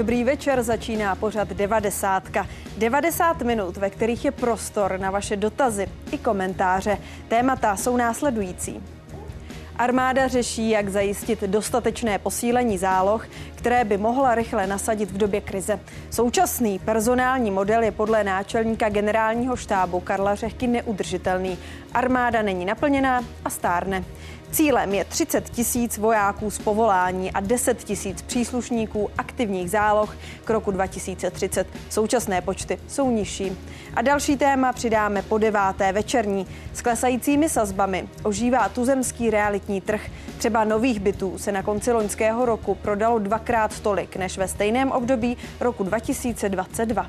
Dobrý večer, začíná pořad 90. 90 minut, ve kterých je prostor na vaše dotazy i komentáře. Témata jsou následující. Armáda řeší, jak zajistit dostatečné posílení záloh, které by mohla rychle nasadit v době krize. Současný personální model je podle náčelníka generálního štábu Karla Řehky neudržitelný. Armáda není naplněná a stárne. Cílem je 30 tisíc vojáků z povolání a 10 tisíc příslušníků aktivních záloh k roku 2030. Současné počty jsou nižší. A další téma přidáme po deváté večerní. S klesajícími sazbami ožívá tuzemský realitní trh. Třeba nových bytů se na konci loňského roku prodalo dvakrát tolik než ve stejném období roku 2022.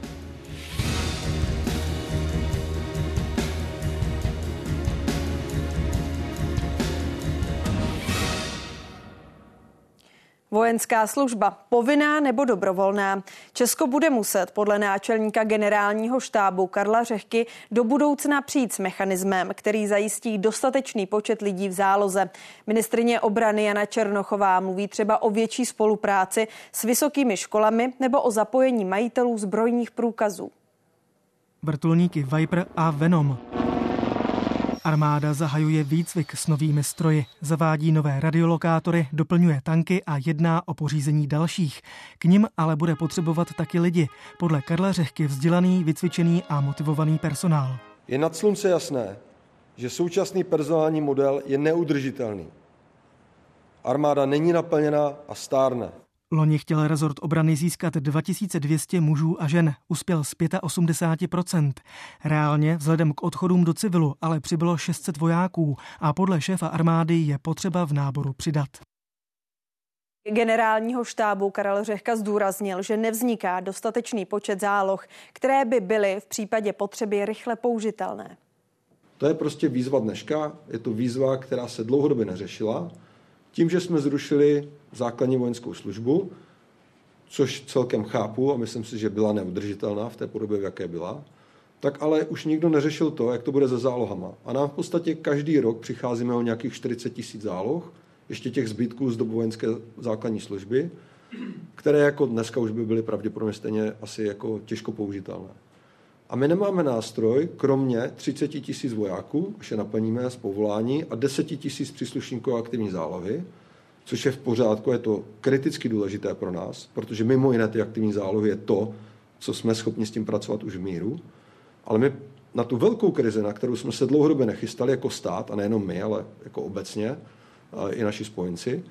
Vojenská služba povinná nebo dobrovolná. Česko bude muset podle náčelníka generálního štábu Karla Řehky do budoucna přijít s mechanismem, který zajistí dostatečný počet lidí v záloze. Ministrině obrany Jana Černochová mluví třeba o větší spolupráci s vysokými školami nebo o zapojení majitelů zbrojních průkazů. Vrtulníky Viper a Venom Armáda zahajuje výcvik s novými stroji, zavádí nové radiolokátory, doplňuje tanky a jedná o pořízení dalších. K nim ale bude potřebovat taky lidi. Podle Karla Řehky vzdělaný, vycvičený a motivovaný personál. Je nad slunce jasné, že současný personální model je neudržitelný. Armáda není naplněna a stárne. Loni chtěl rezort obrany získat 2200 mužů a žen, uspěl z 85%. Reálně vzhledem k odchodům do civilu ale přibylo 600 vojáků a podle šéfa armády je potřeba v náboru přidat. Generálního štábu Karel Řehka zdůraznil, že nevzniká dostatečný počet záloh, které by byly v případě potřeby rychle použitelné. To je prostě výzva dneška, je to výzva, která se dlouhodobě neřešila tím, že jsme zrušili základní vojenskou službu, což celkem chápu a myslím si, že byla neudržitelná v té podobě, v jaké byla, tak ale už nikdo neřešil to, jak to bude se zálohama. A nám v podstatě každý rok přicházíme o nějakých 40 tisíc záloh, ještě těch zbytků z dobu vojenské základní služby, které jako dneska už by byly pravděpodobně stejně asi jako těžko použitelné. A my nemáme nástroj, kromě 30 tisíc vojáků, až je naplníme z povolání, a 10 tisíc příslušníků aktivní zálohy, což je v pořádku, je to kriticky důležité pro nás, protože mimo jiné ty aktivní zálohy je to, co jsme schopni s tím pracovat už v míru. Ale my na tu velkou krizi, na kterou jsme se dlouhodobě nechystali jako stát, a nejenom my, ale jako obecně, i naši spojenci,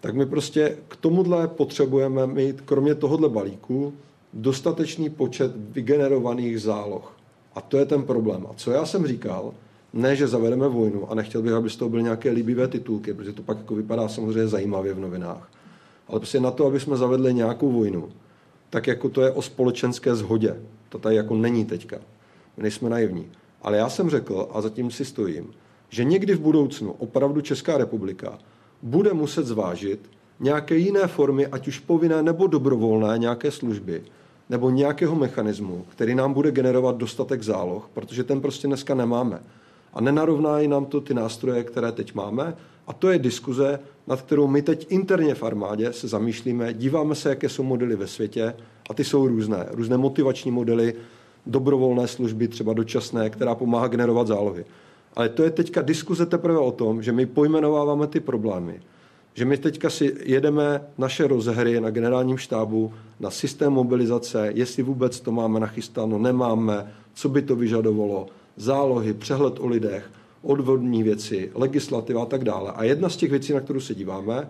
tak my prostě k tomuhle potřebujeme mít, kromě tohohle balíku, dostatečný počet vygenerovaných záloh. A to je ten problém. A co já jsem říkal, ne, že zavedeme vojnu a nechtěl bych, aby z toho byly nějaké líbivé titulky, protože to pak jako vypadá samozřejmě zajímavě v novinách. Ale prostě na to, aby jsme zavedli nějakou vojnu, tak jako to je o společenské zhodě. To tady jako není teďka. My nejsme naivní. Ale já jsem řekl, a zatím si stojím, že někdy v budoucnu opravdu Česká republika bude muset zvážit nějaké jiné formy, ať už povinné nebo dobrovolné nějaké služby, nebo nějakého mechanismu, který nám bude generovat dostatek záloh, protože ten prostě dneska nemáme. A nenarovnají nám to ty nástroje, které teď máme. A to je diskuze, nad kterou my teď interně v armádě se zamýšlíme, díváme se, jaké jsou modely ve světě a ty jsou různé. Různé motivační modely, dobrovolné služby, třeba dočasné, která pomáhá generovat zálohy. Ale to je teďka diskuze teprve o tom, že my pojmenováváme ty problémy že my teďka si jedeme naše rozhry na generálním štábu, na systém mobilizace, jestli vůbec to máme nachystáno, nemáme, co by to vyžadovalo, zálohy, přehled o lidech, odvodní věci, legislativa a tak dále. A jedna z těch věcí, na kterou se díváme,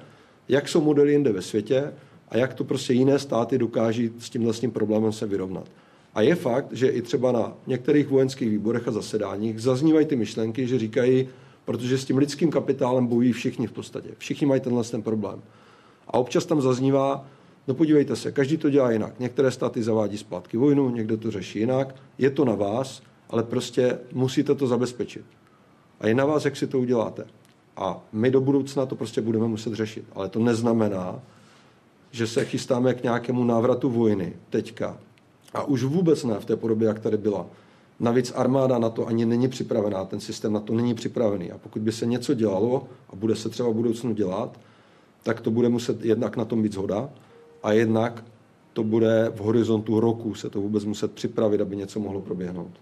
jak jsou modely jinde ve světě a jak to prostě jiné státy dokáží s tím vlastním problémem se vyrovnat. A je fakt, že i třeba na některých vojenských výborech a zasedáních zaznívají ty myšlenky, že říkají, protože s tím lidským kapitálem bojují všichni v podstatě. Všichni mají tenhle ten problém. A občas tam zaznívá, no podívejte se, každý to dělá jinak. Některé státy zavádí splátky vojnu, někdo to řeší jinak. Je to na vás, ale prostě musíte to zabezpečit. A je na vás, jak si to uděláte. A my do budoucna to prostě budeme muset řešit. Ale to neznamená, že se chystáme k nějakému návratu vojny teďka. A už vůbec ne v té podobě, jak tady byla. Navíc armáda na to ani není připravená, ten systém na to není připravený. A pokud by se něco dělalo a bude se třeba v budoucnu dělat, tak to bude muset jednak na tom být zhoda a jednak to bude v horizontu roku se to vůbec muset připravit, aby něco mohlo proběhnout.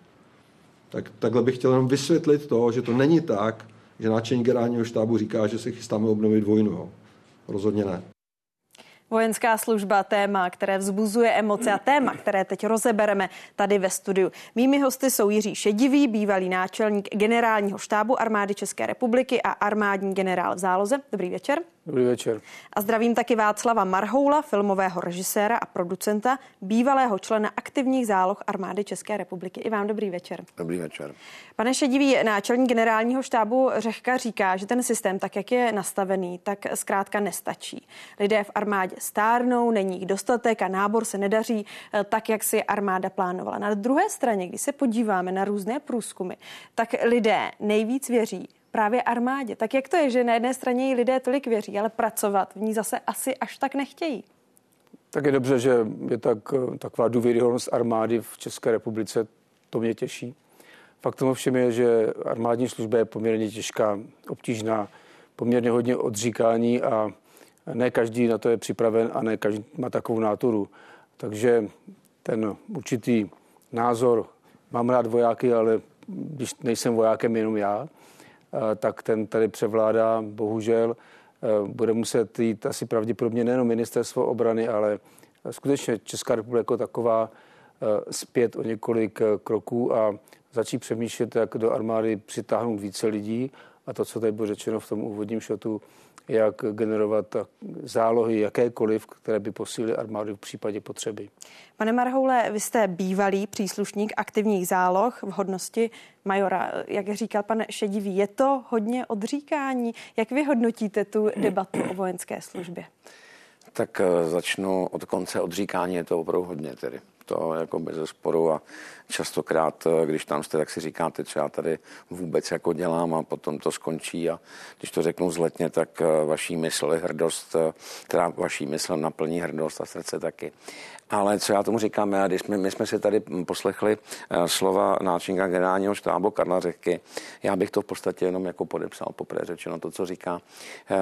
Tak, takhle bych chtěl jenom vysvětlit to, že to není tak, že náčelník generálního štábu říká, že se chystáme obnovit vojnu. Jo. Rozhodně ne. Vojenská služba, téma, které vzbuzuje emoce a téma, které teď rozebereme tady ve studiu. Mými hosty jsou Jiří Šedivý, bývalý náčelník generálního štábu armády České republiky a armádní generál v záloze. Dobrý večer. Dobrý večer. A zdravím taky Václava Marhoula, filmového režiséra a producenta, bývalého člena aktivních záloh armády České republiky. I vám dobrý večer. Dobrý večer. Pane Šedivý, náčelník generálního štábu Řehka říká, že ten systém, tak jak je nastavený, tak zkrátka nestačí. Lidé v armádě stárnou, není jich dostatek a nábor se nedaří eh, tak, jak si armáda plánovala. Na druhé straně, když se podíváme na různé průzkumy, tak lidé nejvíc věří právě armádě. Tak jak to je, že na jedné straně jí lidé tolik věří, ale pracovat v ní zase asi až tak nechtějí? Tak je dobře, že je tak, taková důvěryhodnost armády v České republice. To mě těší. Faktem ovšem je, že armádní služba je poměrně těžká, obtížná, poměrně hodně odříkání a ne každý na to je připraven a ne každý má takovou náturu. Takže ten určitý názor, mám rád vojáky, ale když nejsem vojákem jenom já, Eh, tak ten tady převládá, bohužel. Bude muset jít asi pravděpodobně nejenom ministerstvo obrany, ale skutečně Česká republika jako taková zpět o několik kroků a začít přemýšlet, jak do armády přitáhnout více lidí. A to, co tady bylo řečeno v tom úvodním šotu, jak generovat zálohy jakékoliv, které by posílily armádu v případě potřeby. Pane Marhoule, vy jste bývalý příslušník aktivních záloh v hodnosti majora. Jak říkal pan Šedivý, je to hodně odříkání. Jak vy hodnotíte tu debatu o vojenské službě? Tak eh, začnu od konce odříkání, je to opravdu hodně tedy to jako bez sporu a častokrát, eh, když tam jste, tak si říkáte, co já tady vůbec jako dělám a potom to skončí a když to řeknu zletně, tak eh, vaší mysl hrdost, která vaší mysl naplní hrdost a srdce taky. Ale co já tomu říkám, já, když jsme, my jsme si tady poslechli uh, slova náčinka generálního štábu Karla Řehky, já bych to v podstatě jenom jako podepsal, poprvé řečeno to, co říká. Uh,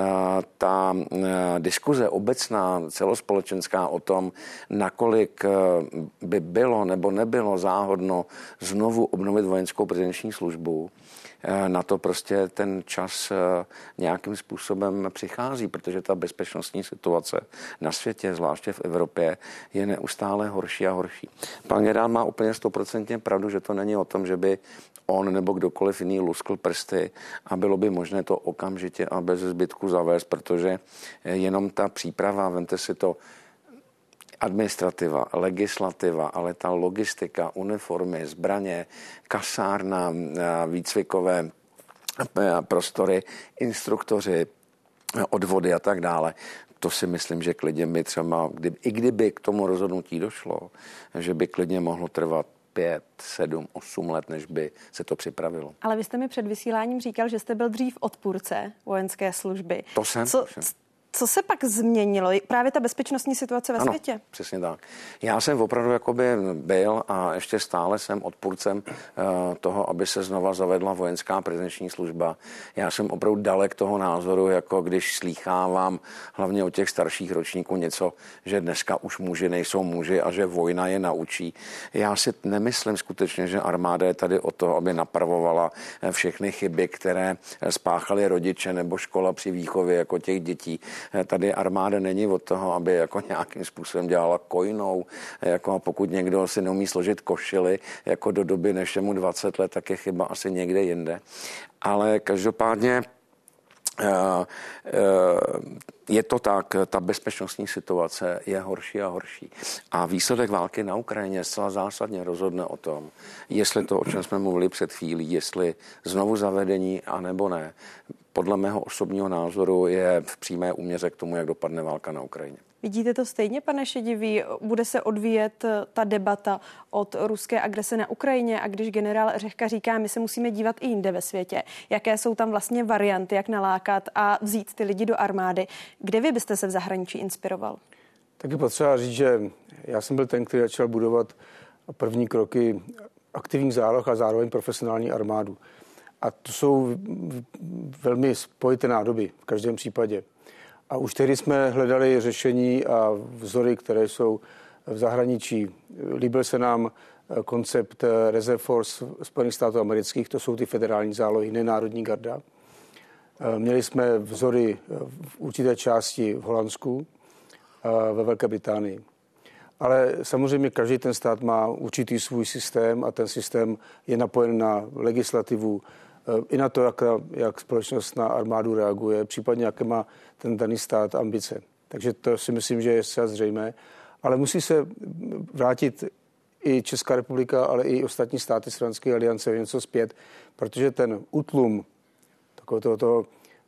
ta uh, diskuze obecná, celospolečenská o tom, nakolik by bylo nebo nebylo záhodno znovu obnovit vojenskou prezenční službu, Eh, na to prostě ten čas eh, nějakým způsobem přichází, protože ta bezpečnostní situace na světě, zvláště v Evropě, je neustále horší a horší. Pan generál má úplně stoprocentně pravdu, že to není o tom, že by on nebo kdokoliv jiný luskl prsty a bylo by možné to okamžitě a bez zbytku zavést, protože jenom ta příprava, vente si to, administrativa, legislativa, ale ta logistika, uniformy, zbraně, kasárna, výcvikové prostory, instruktoři, odvody a tak dále. To si myslím, že klidně by třeba, kdy, i kdyby k tomu rozhodnutí došlo, že by klidně mohlo trvat pět, sedm, osm let, než by se to připravilo. Ale vy jste mi před vysíláním říkal, že jste byl dřív odpůrce vojenské služby. To jsem. Co, co se pak změnilo? Právě ta bezpečnostní situace ve ano, světě? přesně tak. Já jsem opravdu jakoby byl a ještě stále jsem odpůrcem uh, toho, aby se znova zavedla vojenská prezenční služba. Já jsem opravdu dalek toho názoru, jako když slýchávám hlavně o těch starších ročníků něco, že dneska už muži nejsou muži a že vojna je naučí. Já si nemyslím skutečně, že armáda je tady o to, aby napravovala eh, všechny chyby, které spáchali rodiče nebo škola při výchově jako těch dětí. Eh, tady armáda není od toho, aby jako nějakým způsobem dělala kojnou, jako pokud někdo si neumí složit košily jako do doby, než je mu 20 let, tak je chyba asi někde jinde. Ale každopádně eh, eh, je to tak, ta bezpečnostní situace je horší a horší. A výsledek války na Ukrajině zcela zásadně rozhodne o tom, jestli to, o čem jsme mluvili před chvílí, jestli znovu zavedení, anebo ne podle mého osobního názoru je v přímé úměře k tomu, jak dopadne válka na Ukrajině. Vidíte to stejně, pane Šedivý? Bude se odvíjet eh, ta debata od ruské agrese na Ukrajině a když generál Řehka říká, my se musíme dívat i jinde ve světě, jaké jsou tam vlastně varianty, jak nalákat a vzít ty lidi do armády, kde vy byste se v zahraničí inspiroval? Taky potřeba říct, že já jsem byl ten, který začal budovat první kroky aktivních záloh a zároveň profesionální armádu. A to jsou velmi spojité nádoby v každém případě. A už tehdy jsme hledali řešení a vzory, které jsou v zahraničí. Líbil se nám koncept Reserve Force Spojených států amerických, to jsou ty federální zálohy, nenárodní garda. Měli jsme vzory v určité části v Holandsku, ve Velké Británii. Ale samozřejmě každý ten stát má určitý svůj systém a ten systém je napojen na legislativu, eh, i na to, jak, jak společnost na armádu reaguje, případně jaké má ten daný stát ambice. Takže to si myslím, že je zcela zřejmé. Ale musí se vrátit i Česká republika, ale i ostatní státy Stranské aliance něco zpět, protože ten útlum takového toho, toho,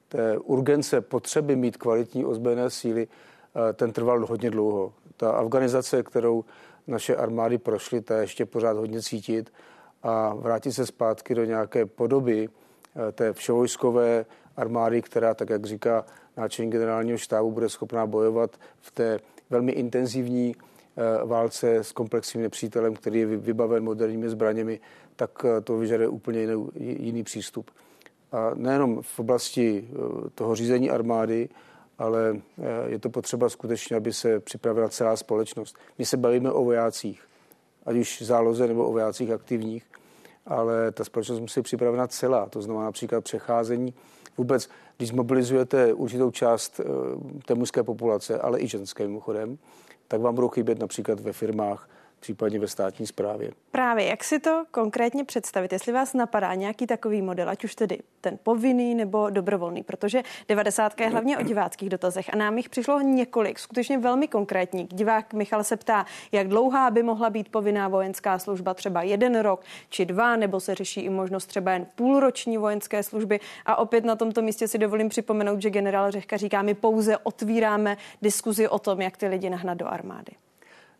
té urgence potřeby mít kvalitní ozbrojené síly, eh, ten trval hodně dlouho ta afganizace, kterou naše armády prošly, ta ještě pořád hodně cítit a vrátit se zpátky do nějaké podoby eh, té vševojskové armády, která, tak jak říká náčelník generálního štábu, bude schopná bojovat v té velmi intenzivní eh, válce s komplexním nepřítelem, který je vybaven moderními zbraněmi, tak eh, to vyžaduje úplně jiný, jiný přístup. A nejenom v oblasti toho řízení armády, ale je to potřeba skutečně, aby se připravila celá společnost. My se bavíme o vojácích, ať už záloze nebo o vojácích aktivních, ale ta společnost musí připravena celá. To znamená například přecházení vůbec, když zmobilizujete určitou část eh, té mužské populace, ale i ženské mimochodem, tak vám budou chybět například ve firmách případně ve státní správě. Právě, jak si to konkrétně představit, jestli vás napadá nějaký takový model, ať už tedy ten povinný nebo dobrovolný, protože 90. je hlavně o diváckých dotazech a nám jich přišlo několik, skutečně velmi konkrétní. Divák Michal se ptá, jak dlouhá by mohla být povinná vojenská služba, třeba jeden rok či dva, nebo se řeší i možnost třeba jen půlroční vojenské služby. A opět na tomto místě si dovolím připomenout, že generál Řehka říká, my pouze otvíráme diskuzi o tom, jak ty lidi nahnat do armády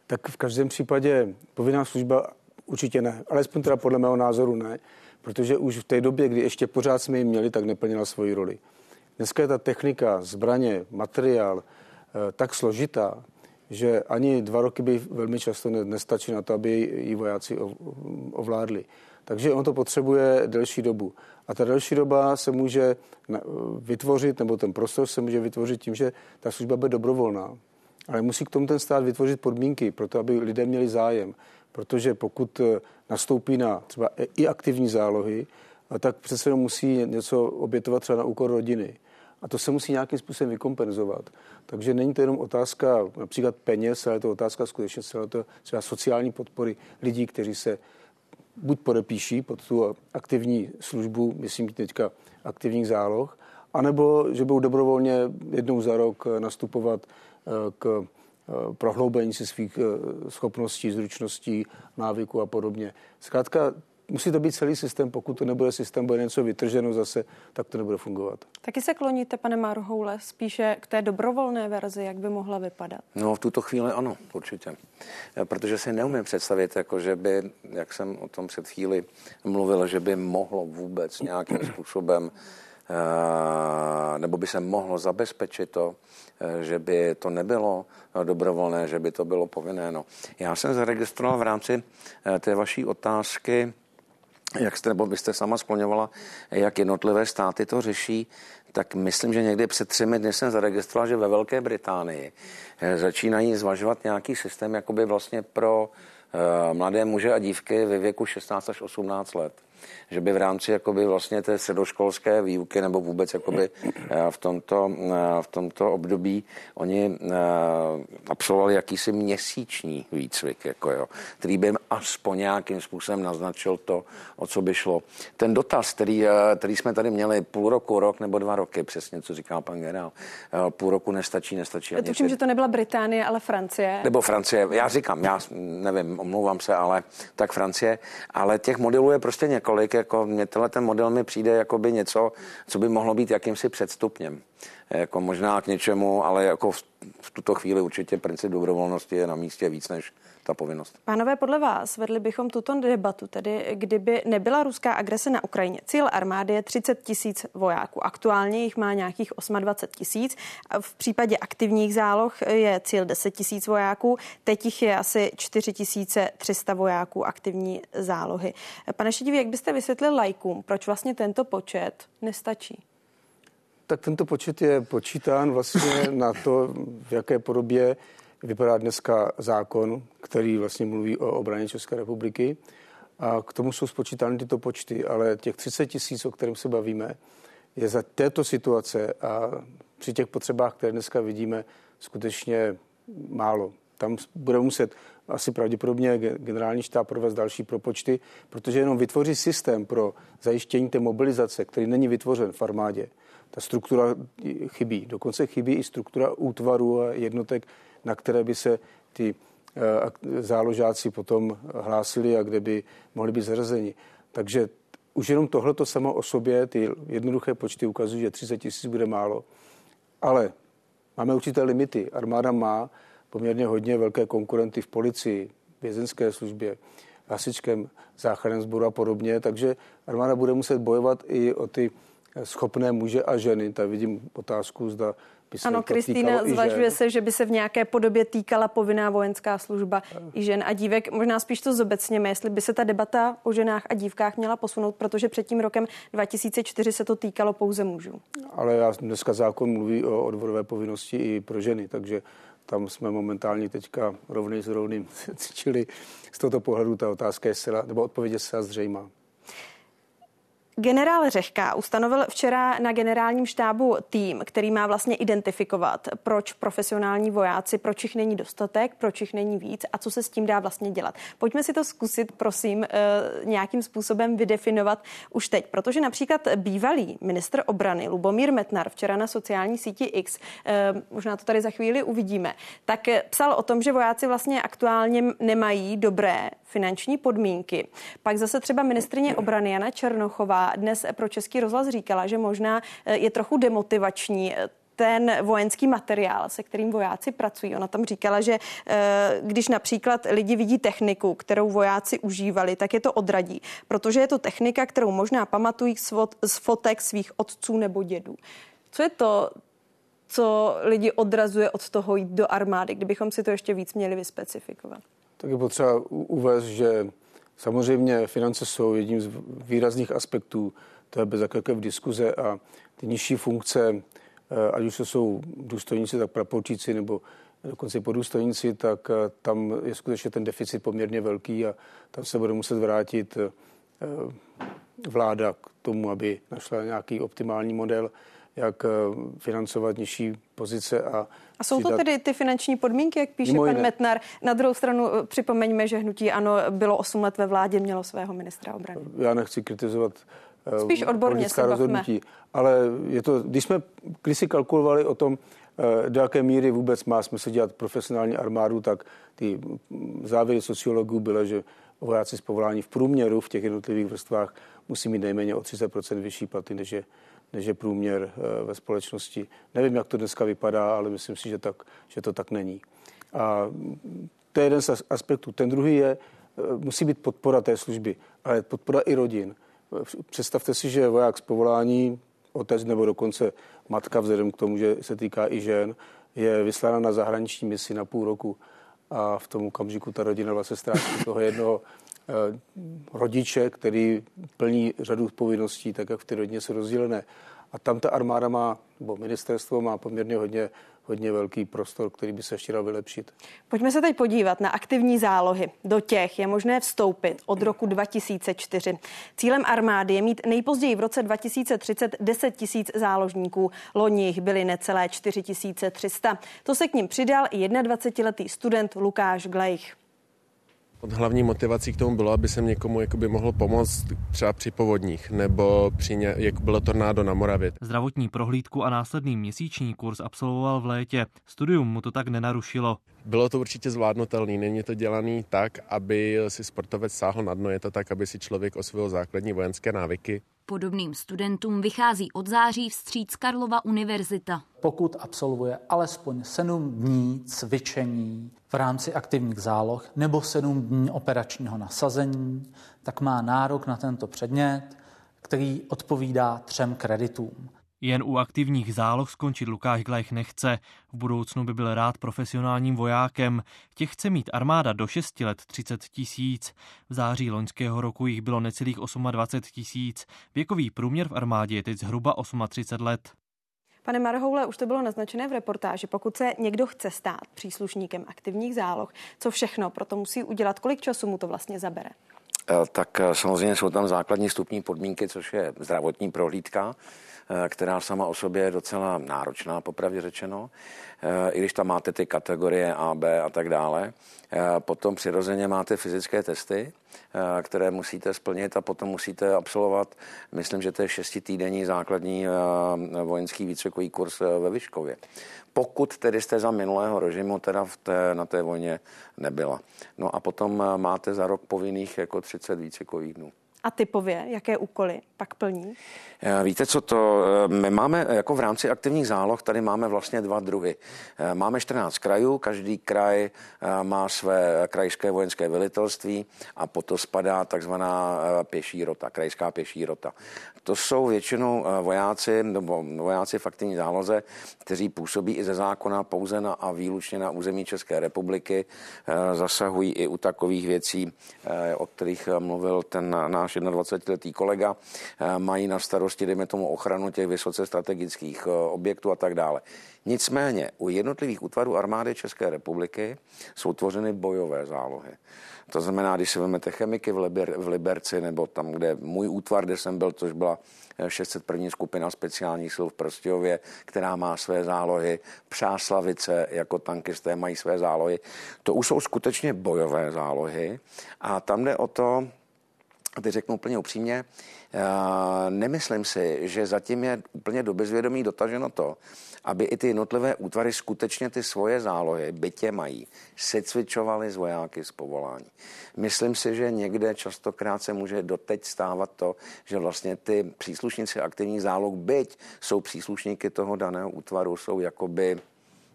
tak v každém případě povinná služba určitě ne. Alespoň teda podle mého názoru ne, protože už v té době, kdy ještě pořád jsme ji měli, tak neplnila svoji roli. Dneska je ta technika, zbraně, materiál eh, tak složitá, že ani dva roky by velmi často nestačí na to, aby ji vojáci ovládli. Takže on to potřebuje delší dobu. A ta delší doba se může vytvořit, nebo ten prostor se může vytvořit tím, že ta služba bude dobrovolná. Ale musí k tomu ten stát vytvořit podmínky pro to, aby lidé měli zájem. Protože pokud eh, nastoupí na třeba i aktivní zálohy, tak přece musí něco obětovat třeba na úkor rodiny. A to se musí nějakým způsobem vykompenzovat. Takže není to jenom otázka například peněz, ale je to otázka skutečně to třeba sociální podpory lidí, kteří se buď podepíší pod tu aktivní službu, myslím teďka aktivních záloh, anebo že budou dobrovolně jednou za rok nastupovat k eh, prohloubení si svých eh, schopností, zručností, návyků a podobně. Zkrátka, musí to být celý systém, pokud to nebude systém, bude něco vytrženo zase, tak to nebude fungovat. Taky se kloníte, pane Marhoule, spíše k té dobrovolné verzi, jak by mohla vypadat? No v tuto chvíli ano, určitě. Eh, protože si neumím představit, jako že by, jak jsem o tom před chvíli mluvil, že by mohlo vůbec nějakým způsobem nebo by se mohlo zabezpečit to, Eh, že by to nebylo eh, dobrovolné, že by to bylo povinné. No. Já jsem zaregistroval v rámci eh, té vaší otázky, jak jste, nebo byste sama skloňovala, jak jednotlivé státy to řeší, tak myslím, že někdy před třemi dny jsem zaregistroval, že ve Velké Británii začínají zvažovat nějaký systém jakoby vlastně pro mladé muže a dívky ve věku 16 až 18 let že by v rámci jakoby vlastně té středoškolské výuky nebo vůbec jakoby eh, v tomto, eh, v tomto období oni eh, absolvovali jakýsi měsíční výcvik, jako jo, který by jim aspoň nějakým způsobem naznačil to, o co by šlo. Ten dotaz, který, který jsme tady měli půl roku, rok nebo dva roky, přesně co říká pan generál, půl roku nestačí, nestačí. Tuším, že to nebyla Británie, ale Francie. Nebo Francie, já říkám, já nevím, omlouvám se, ale tak Francie, ale těch modelů je prostě několik, jako mě tenhle ten model mi přijde jako by něco, co by mohlo být jakýmsi předstupněm. Jako možná k něčemu, ale jako v, v tuto chvíli určitě princip dobrovolnosti je na místě víc než ta povinnost. Pánové, podle vás vedli bychom tuto debatu, tedy kdyby nebyla ruská agrese na Ukrajině. Cíl armády je 30 tisíc vojáků. Aktuálně jich má nějakých 28 tisíc. V případě aktivních záloh je cíl 10 tisíc vojáků. Teď jich je asi 4 300 vojáků aktivní zálohy. Pane Šediv, jak byste vysvětlil lajkům, proč vlastně tento počet nestačí? Tak tento počet je počítán vlastně na to, v jaké podobě vypadá dneska zákon, který vlastně mluví o obraně České republiky. A k tomu jsou spočítány tyto počty, ale těch 30 tisíc, o kterém se bavíme, je za této situace a při těch potřebách, které dneska vidíme, skutečně málo. Tam bude muset asi pravděpodobně generální štáb provést další propočty, protože jenom vytvoří systém pro zajištění té mobilizace, který není vytvořen v armádě. Ta struktura chybí. Dokonce chybí i struktura útvarů a jednotek, na které by se ty eh, záložáci potom hlásili a kde by mohli být zařazeni. Takže už jenom tohleto samo o sobě, ty jednoduché počty ukazují, že 30 tisíc bude málo. Ale máme určité limity. Armáda má poměrně hodně velké konkurenty v policii, vězenské službě, hasičském záchranném sboru a podobně, takže armáda bude muset bojovat i o ty schopné muže a ženy. Tady vidím otázku, zda by se Ano, Kristýna, zvažuje se, že by se v nějaké podobě týkala povinná vojenská služba i žen a dívek. Možná spíš to zobecněme, jestli by se ta debata o ženách a dívkách měla posunout, protože před tím rokem 2004 se to týkalo pouze mužů. Ale já dneska zákon mluví o odvodové povinnosti i pro ženy, takže tam jsme momentálně teďka rovný s rovným, čili z tohoto pohledu ta otázka je zcela, nebo odpověď je zcela zřejmá. Generál Řehka ustanovil včera na generálním štábu tým, který má vlastně identifikovat, proč profesionální vojáci, proč jich není dostatek, proč jich není víc a co se s tím dá vlastně dělat. Pojďme si to zkusit, prosím, eh, nějakým způsobem vydefinovat už teď, protože například bývalý ministr obrany Lubomír Metnar včera na sociální síti X, eh, možná to tady za chvíli uvidíme, tak psal o tom, že vojáci vlastně aktuálně nemají dobré finanční podmínky. Pak zase třeba ministrině obrany Jana Černochová dnes pro Český rozhlas říkala, že možná eh, je trochu demotivační eh, ten vojenský materiál, se kterým vojáci pracují. Ona tam říkala, že eh, když například lidi vidí techniku, kterou vojáci užívali, tak je to odradí, protože je to technika, kterou možná pamatují z fotek svých otců nebo dědů. Co je to, co lidi odrazuje od toho jít do armády, kdybychom si to ještě víc měli vyspecifikovat? Tak je potřeba uvést, že samozřejmě finance jsou jedním z výrazných aspektů, to je bez jakékoliv diskuze a ty nižší funkce, eh, ať už to jsou důstojníci, tak praporčíci nebo dokonce podůstojníci, tak eh, tam je skutečně ten deficit poměrně velký a tam se bude muset vrátit eh, vláda k tomu, aby našla nějaký optimální model jak eh, financovat nižší pozice. A, a jsou to tedy ty finanční podmínky, jak píše pan jiné. Metnar? Na druhou stranu eh, připomeňme, že hnutí ano bylo 8 let ve vládě, mělo svého ministra obrany. Já nechci kritizovat eh, Spíš odborně se rozhodnutí, ale je to, když jsme když si kalkulovali o tom, do jaké míry vůbec má smysl dělat profesionální armádu, tak ty závěry sociologů byly, že vojáci z povolání v průměru v těch jednotlivých vrstvách musí mít nejméně o 30% vyšší platy, než je než je průměr eh, ve společnosti. Nevím, jak to dneska vypadá, ale myslím si, že, tak, že to tak není. A to je jeden z aspektů. Ten druhý je, eh, musí být podpora té služby, ale podpora i rodin. Představte si, že voják z povolání, otec nebo dokonce matka, vzhledem k tomu, že se týká i žen, je vyslána na zahraniční misi na půl roku a v tom okamžiku ta rodina vlastně ztrácí toho jednoho Eh, rodiče, který plní řadu povinností, tak jak v té rodině jsou rozdílené. A tam ta armáda má, nebo ministerstvo má poměrně hodně, hodně velký prostor, který by se ještě dal vylepšit. Pojďme se teď podívat na aktivní zálohy. Do těch je možné vstoupit od roku 2004. Cílem armády je mít nejpozději v roce 2030 10 tisíc záložníků. Loni jich byly necelé 4300. To se k ním přidal i 21-letý student Lukáš Glejch. Od hlavní motivací k tomu bylo, aby jsem někomu jakoby mohl pomoct třeba při povodních nebo při ně, jak bylo tornádo na Moravě. Zdravotní prohlídku a následný měsíční kurz absolvoval v létě. Studium mu to tak nenarušilo. Bylo to určitě zvládnutelný, není to dělaný tak, aby si sportovec sáhl na dno, je to tak, aby si člověk osvojil základní vojenské návyky. Podobným studentům vychází od září vstříc Karlova univerzita. Pokud absolvuje alespoň 7 dní cvičení v rámci aktivních záloh nebo 7 dní operačního nasazení, tak má nárok na tento předmět, který odpovídá třem kreditům. Jen u aktivních záloh skončit Lukáš Glech nechce. V budoucnu by byl rád profesionálním vojákem. Těch chce mít armáda do 6 let 30 tisíc. V září loňského roku jich bylo necelých 28 tisíc. Věkový průměr v armádě je teď zhruba 38 let. Pane Marhoule, už to bylo naznačené v reportáži. Pokud se někdo chce stát příslušníkem aktivních záloh, co všechno proto musí udělat, kolik času mu to vlastně zabere? Eh, tak eh, samozřejmě jsou tam základní stupní podmínky, což je zdravotní prohlídka, která sama o sobě je docela náročná, popravdě řečeno, i když tam máte ty kategorie A, B a tak dále. Potom přirozeně máte fyzické testy, které musíte splnit a potom musíte absolvovat, myslím, že to je šestitýdenní základní vojenský výcvikový kurz ve Vyškově pokud tedy jste za minulého režimu teda v té, na té vojně nebyla. No a potom eh, máte za rok povinných jako 30 výcvikových dnů. A typově, jaké úkoly pak plní? Eh, víte, co to? Eh, my máme jako v rámci aktivních záloh, tady máme vlastně dva druhy. Máme 14 krajů, každý kraj má své krajské vojenské velitelství a potom spadá takzvaná pěší rota, krajská pěší rota. To jsou většinou eh, vojáci nebo vojáci v aktivní záloze, kteří působí i ze zákona pouze na a výlučně na území České republiky. Eh, zasahují i u takových věcí, eh, o kterých mluvil ten náš 21-letý kolega. Mají na starosti, dejme tomu, ochranu těch vysoce strategických objektů a tak dále. Nicméně u jednotlivých útvarů armády České republiky jsou tvořeny bojové zálohy. To znamená, když si vezmete chemiky v, Liber, v Liberci, nebo tam, kde můj útvar, kde jsem byl, což byla 601. Eh, skupina speciálních sil v Prostějově, která má své zálohy, Přáslavice jako tankisté mají své zálohy. To už jsou skutečně bojové zálohy a tam jde o to, a teď řeknu úplně upřímně, eh, nemyslím si, že zatím je úplně do bezvědomí dotaženo to, aby i ty jednotlivé útvary skutečně ty svoje zálohy, bytě mají, secvičovali z vojáky z povolání. Myslím si, že někde častokrát se může doteď stávat to, že vlastně ty příslušníci aktivních záloh, byť jsou příslušníky toho daného útvaru, jsou jakoby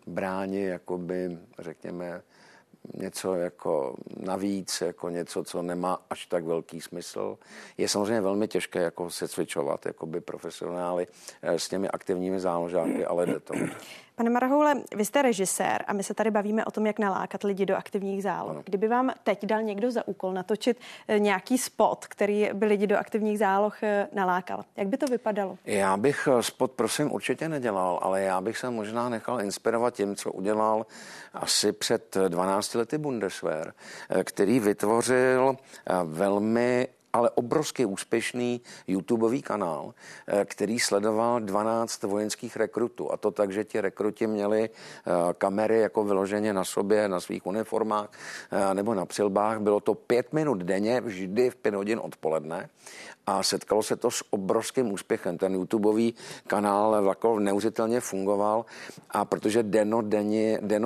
bráni, jakoby, řekněme, něco jako navíc, jako něco, co nemá až tak velký smysl. Je samozřejmě velmi těžké jako se cvičovat, jako by profesionály eh, s těmi aktivními záložáky, ale jde to. Pane Marhoule, vy jste režisér a my se tady bavíme o tom, jak nalákat lidi do aktivních záloh. Ano. Kdyby vám teď dal někdo za úkol natočit eh, nějaký spot, který by lidi do aktivních záloh eh, nalákal, jak by to vypadalo? Já bych eh, spot, prosím, určitě nedělal, ale já bych se možná nechal inspirovat tím, co udělal asi před 12 lety Bundeswehr, který vytvořil velmi ale obrovský úspěšný YouTubeový kanál, eh, který sledoval 12 vojenských rekrutů. A to tak, že ti rekruti měli eh, kamery jako vyloženě na sobě, na svých uniformách eh, nebo na přilbách. Bylo to pět minut denně, vždy v pět hodin odpoledne a setkalo se to s obrovským úspěchem. Ten YouTubeový kanál jako neuvěřitelně fungoval a protože deno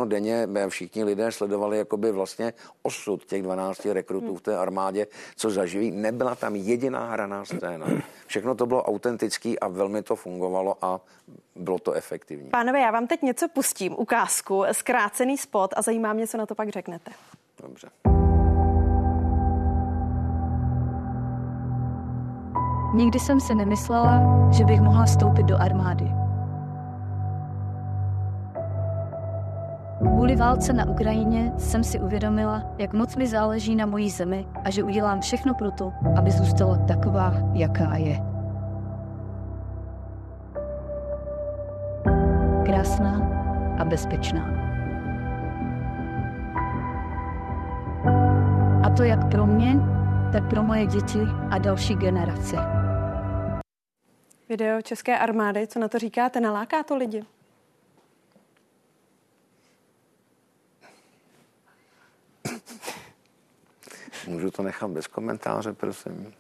denně všichni lidé sledovali jakoby vlastně osud těch 12 rekrutů v té armádě, co zaživí. Nebyla tam jediná hraná scéna. Všechno to bylo autentický a velmi to fungovalo a bylo to efektivní. Pánové, já vám teď něco pustím, ukázku, zkrácený spot a zajímá mě, co na to pak řeknete. Dobře. Nikdy jsem si nemyslela, že bych mohla vstoupit do armády. Kvůli válce na Ukrajině jsem si uvědomila, jak moc mi záleží na mojí zemi a že udělám všechno pro to, aby zůstala taková, jaká je. Krásná a bezpečná. A to jak pro mě, tak pro moje děti a další generace. Video České armády, co na to říkáte? Naláká to lidi? Můžu to nechat bez komentáře, prosím.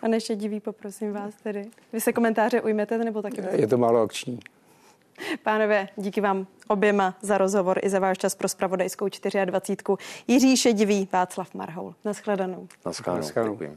Pane Šedivý, poprosím vás tedy. Vy se komentáře ujmete nebo taky? Je to málo akční. Pánové, díky vám oběma za rozhovor i za váš čas pro spravodajskou 24. Jiří Šedivý, Václav Marhoul. Naschledanou. Naschledanou. Naschledanou.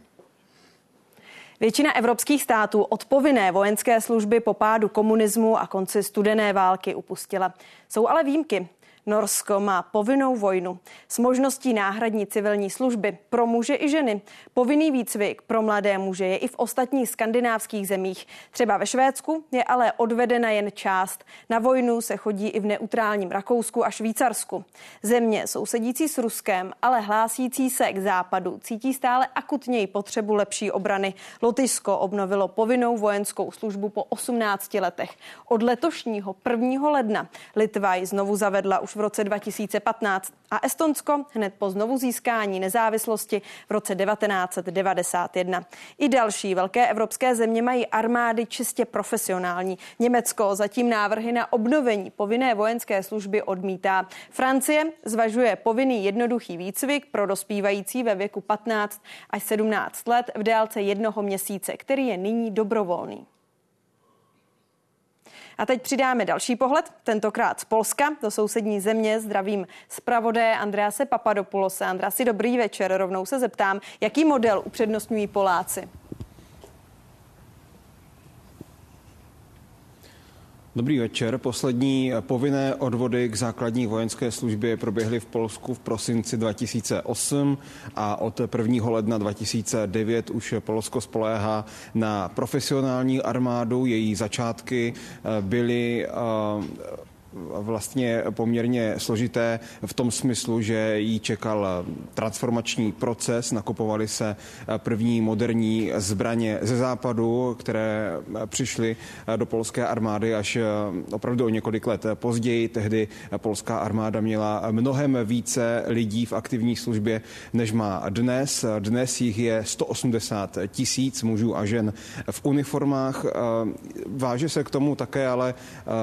Většina evropských států od povinné vojenské služby po pádu komunismu a konci studené války upustila. Jsou ale výjimky. Norsko má povinnou vojnu s možností náhradní civilní služby pro muže i ženy. Povinný výcvik pro mladé muže je i v ostatních skandinávských zemích. Třeba ve Švédsku je ale odvedena jen část. Na vojnu se chodí i v neutrálním Rakousku a Švýcarsku. Země sousedící s Ruskem, ale hlásící se k západu, cítí stále akutněji potřebu lepší obrany. Lotyšsko obnovilo povinnou vojenskou službu po 18 letech. Od letošního 1. ledna Litva ji znovu zavedla už v roce 2015 a Estonsko hned po znovu získání nezávislosti v roce 1991. I další velké evropské země mají armády čistě profesionální. Německo zatím návrhy na obnovení povinné vojenské služby odmítá. Francie zvažuje povinný jednoduchý výcvik pro dospívající ve věku 15 až 17 let v délce jednoho měsíce, který je nyní dobrovolný. A teď přidáme další pohled, tentokrát z Polska do sousední země. Zdravím zpravodé Andrease Papadopulose. Andrasi, dobrý večer. Rovnou se zeptám, jaký model upřednostňují Poláci? Dobrý večer. Poslední povinné odvody k základní vojenské službě proběhly v Polsku v prosinci 2008 a od 1. ledna 2009 už Polsko spoléhá na profesionální armádu. Její začátky eh, byly eh, vlastně poměrně složité v tom smyslu, že jí čekal transformační proces, nakupovaly se první moderní zbraně ze západu, které přišly do polské armády až opravdu o několik let později. Tehdy polská armáda měla mnohem více lidí v aktivní službě, než má dnes. Dnes jich je 180 tisíc mužů a žen v uniformách. Váže se k tomu také ale,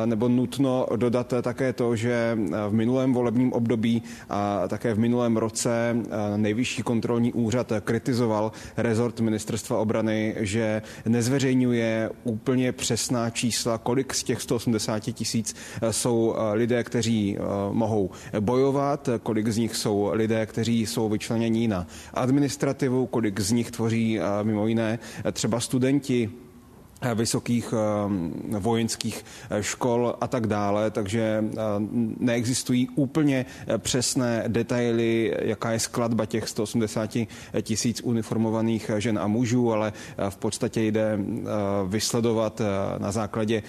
nebo nutno dodat, dodat také to, že v minulém volebním období a také v minulém roce nejvyšší kontrolní úřad kritizoval rezort ministerstva obrany, že nezveřejňuje úplně přesná čísla, kolik z těch 180 tisíc jsou lidé, kteří mohou bojovat, kolik z nich jsou lidé, kteří jsou vyčlenění na administrativu, kolik z nich tvoří mimo jiné třeba studenti vysokých eh, vojenských eh, škol a tak dále, takže eh, neexistují úplně přesné detaily, jaká je skladba těch 180 tisíc uniformovaných žen a mužů, ale v podstatě jde vysledovat na základě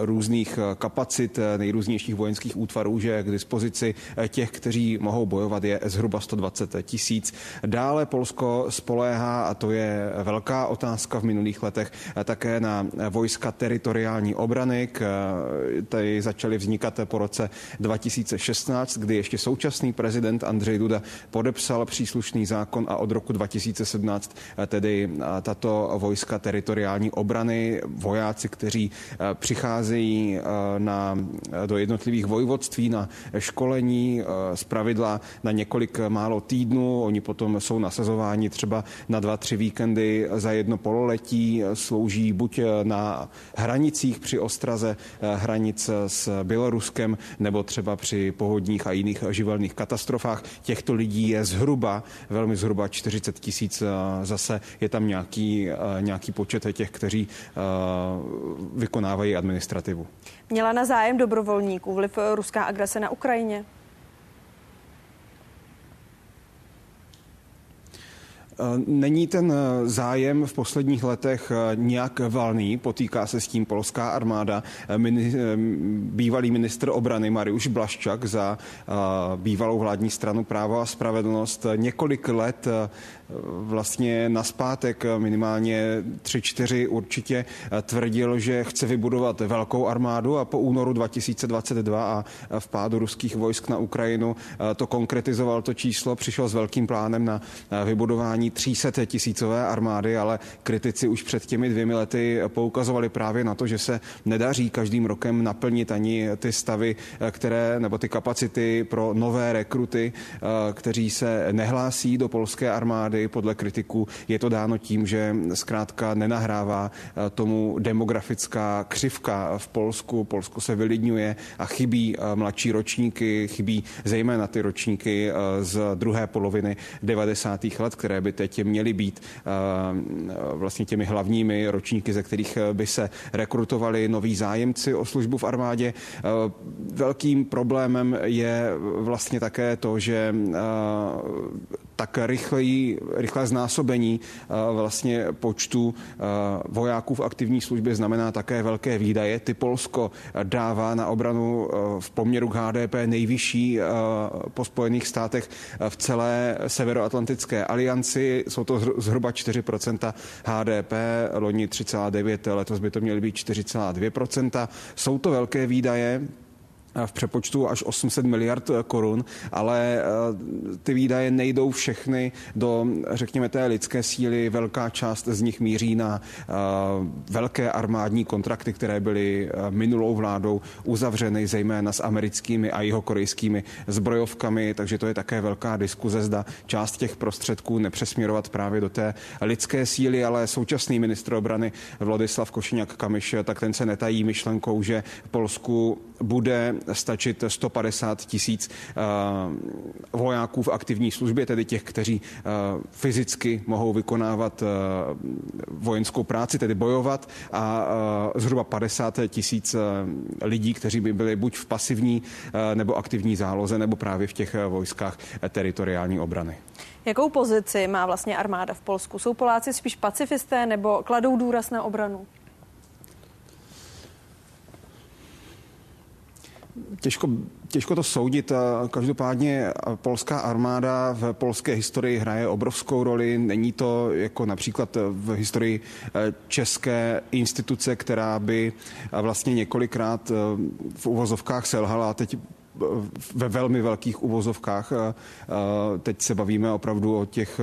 různých kapacit nejrůznějších vojenských útvarů, že k dispozici těch, kteří mohou bojovat, je zhruba 120 tisíc. Dále Polsko spoléhá, a to je velká otázka v minulých letech, také na na vojska teritoriální obrany. Tady začaly vznikat po roce 2016, kdy ještě současný prezident Andřej Duda podepsal příslušný zákon a od roku 2017 tedy tato vojska teritoriální obrany, vojáci, kteří přicházejí na, do jednotlivých vojvodství na školení z pravidla na několik málo týdnů. Oni potom jsou nasazováni třeba na dva, tři víkendy za jedno pololetí, slouží buď na hranicích při ostraze eh, hranic s Běloruskem nebo třeba při pohodních a jiných živelných katastrofách. Těchto lidí je zhruba, velmi zhruba 40 tisíc. Eh, zase je tam nějaký, eh, nějaký počet těch, kteří vykonávají administrativu. Měla na zájem dobrovolníků vliv ruská agrese na Ukrajině? Není ten eh, zájem v posledních letech eh, nějak valný, potýká se s tím polská armáda. Bývalý ministr obrany Mariuš Blaščak za bývalou vládní stranu Právo a spravedlnost několik let vlastně naspátek minimálně tři, čtyři určitě tvrdil, že chce vybudovat velkou armádu a po únoru 2022 a v pádu ruských vojsk na Ukrajinu to konkretizoval to číslo, přišel s velkým plánem na vybudování 300 tisícové armády, ale kritici už před těmi dvěmi lety poukazovali právě na to, že se nedaří každým rokem naplnit ani ty stavy, které, nebo ty kapacity pro nové rekruty, kteří se nehlásí do polské armády armády. Podle kritiků je to dáno tím, že zkrátka nenahrává tomu demografická křivka v Polsku. Polsko se vylidňuje a chybí mladší ročníky, chybí zejména ty ročníky z druhé poloviny 90. let, které by teď měly být vlastně těmi hlavními ročníky, ze kterých by se rekrutovali noví zájemci o službu v armádě. Velkým problémem je vlastně také to, že tak rychlý, rychlé znásobení vlastně počtu vojáků v aktivní službě znamená také velké výdaje. Ty Polsko dává na obranu v poměru k HDP nejvyšší po Spojených státech v celé severoatlantické alianci. Jsou to zhruba 4% HDP, loni 3,9, letos by to měly být 4,2%. Jsou to velké výdaje, v přepočtu až 800 miliard korun, ale eh, ty výdaje nejdou všechny do, řekněme, té lidské síly. Velká část z nich míří na eh, velké armádní kontrakty, které byly eh, minulou vládou uzavřeny, zejména s americkými a jeho korejskými zbrojovkami, takže to je také velká diskuze, zda část těch prostředků nepřesměrovat právě do té lidské síly, ale současný ministr obrany Vladislav Košiňák Kamiš, tak ten se netají myšlenkou, že Polsku bude stačit 150 tisíc eh, vojáků v aktivní službě, tedy těch, kteří eh, fyzicky mohou vykonávat eh, vojenskou práci, tedy bojovat a zhruba 50 tisíc lidí, kteří by byli buď v pasivní nebo aktivní záloze, nebo právě v těch vojskách teritoriální obrany. Jakou pozici má vlastně armáda v Polsku? Jsou Poláci spíš pacifisté nebo kladou důraz na obranu? Těžko, těžko to soudit. Každopádně polská armáda v polské historii hraje obrovskou roli. Není to jako například v historii eh, české instituce, která by eh, vlastně několikrát eh, v uvozovkách selhala teď ve velmi velkých uvozovkách. Teď se bavíme opravdu o těch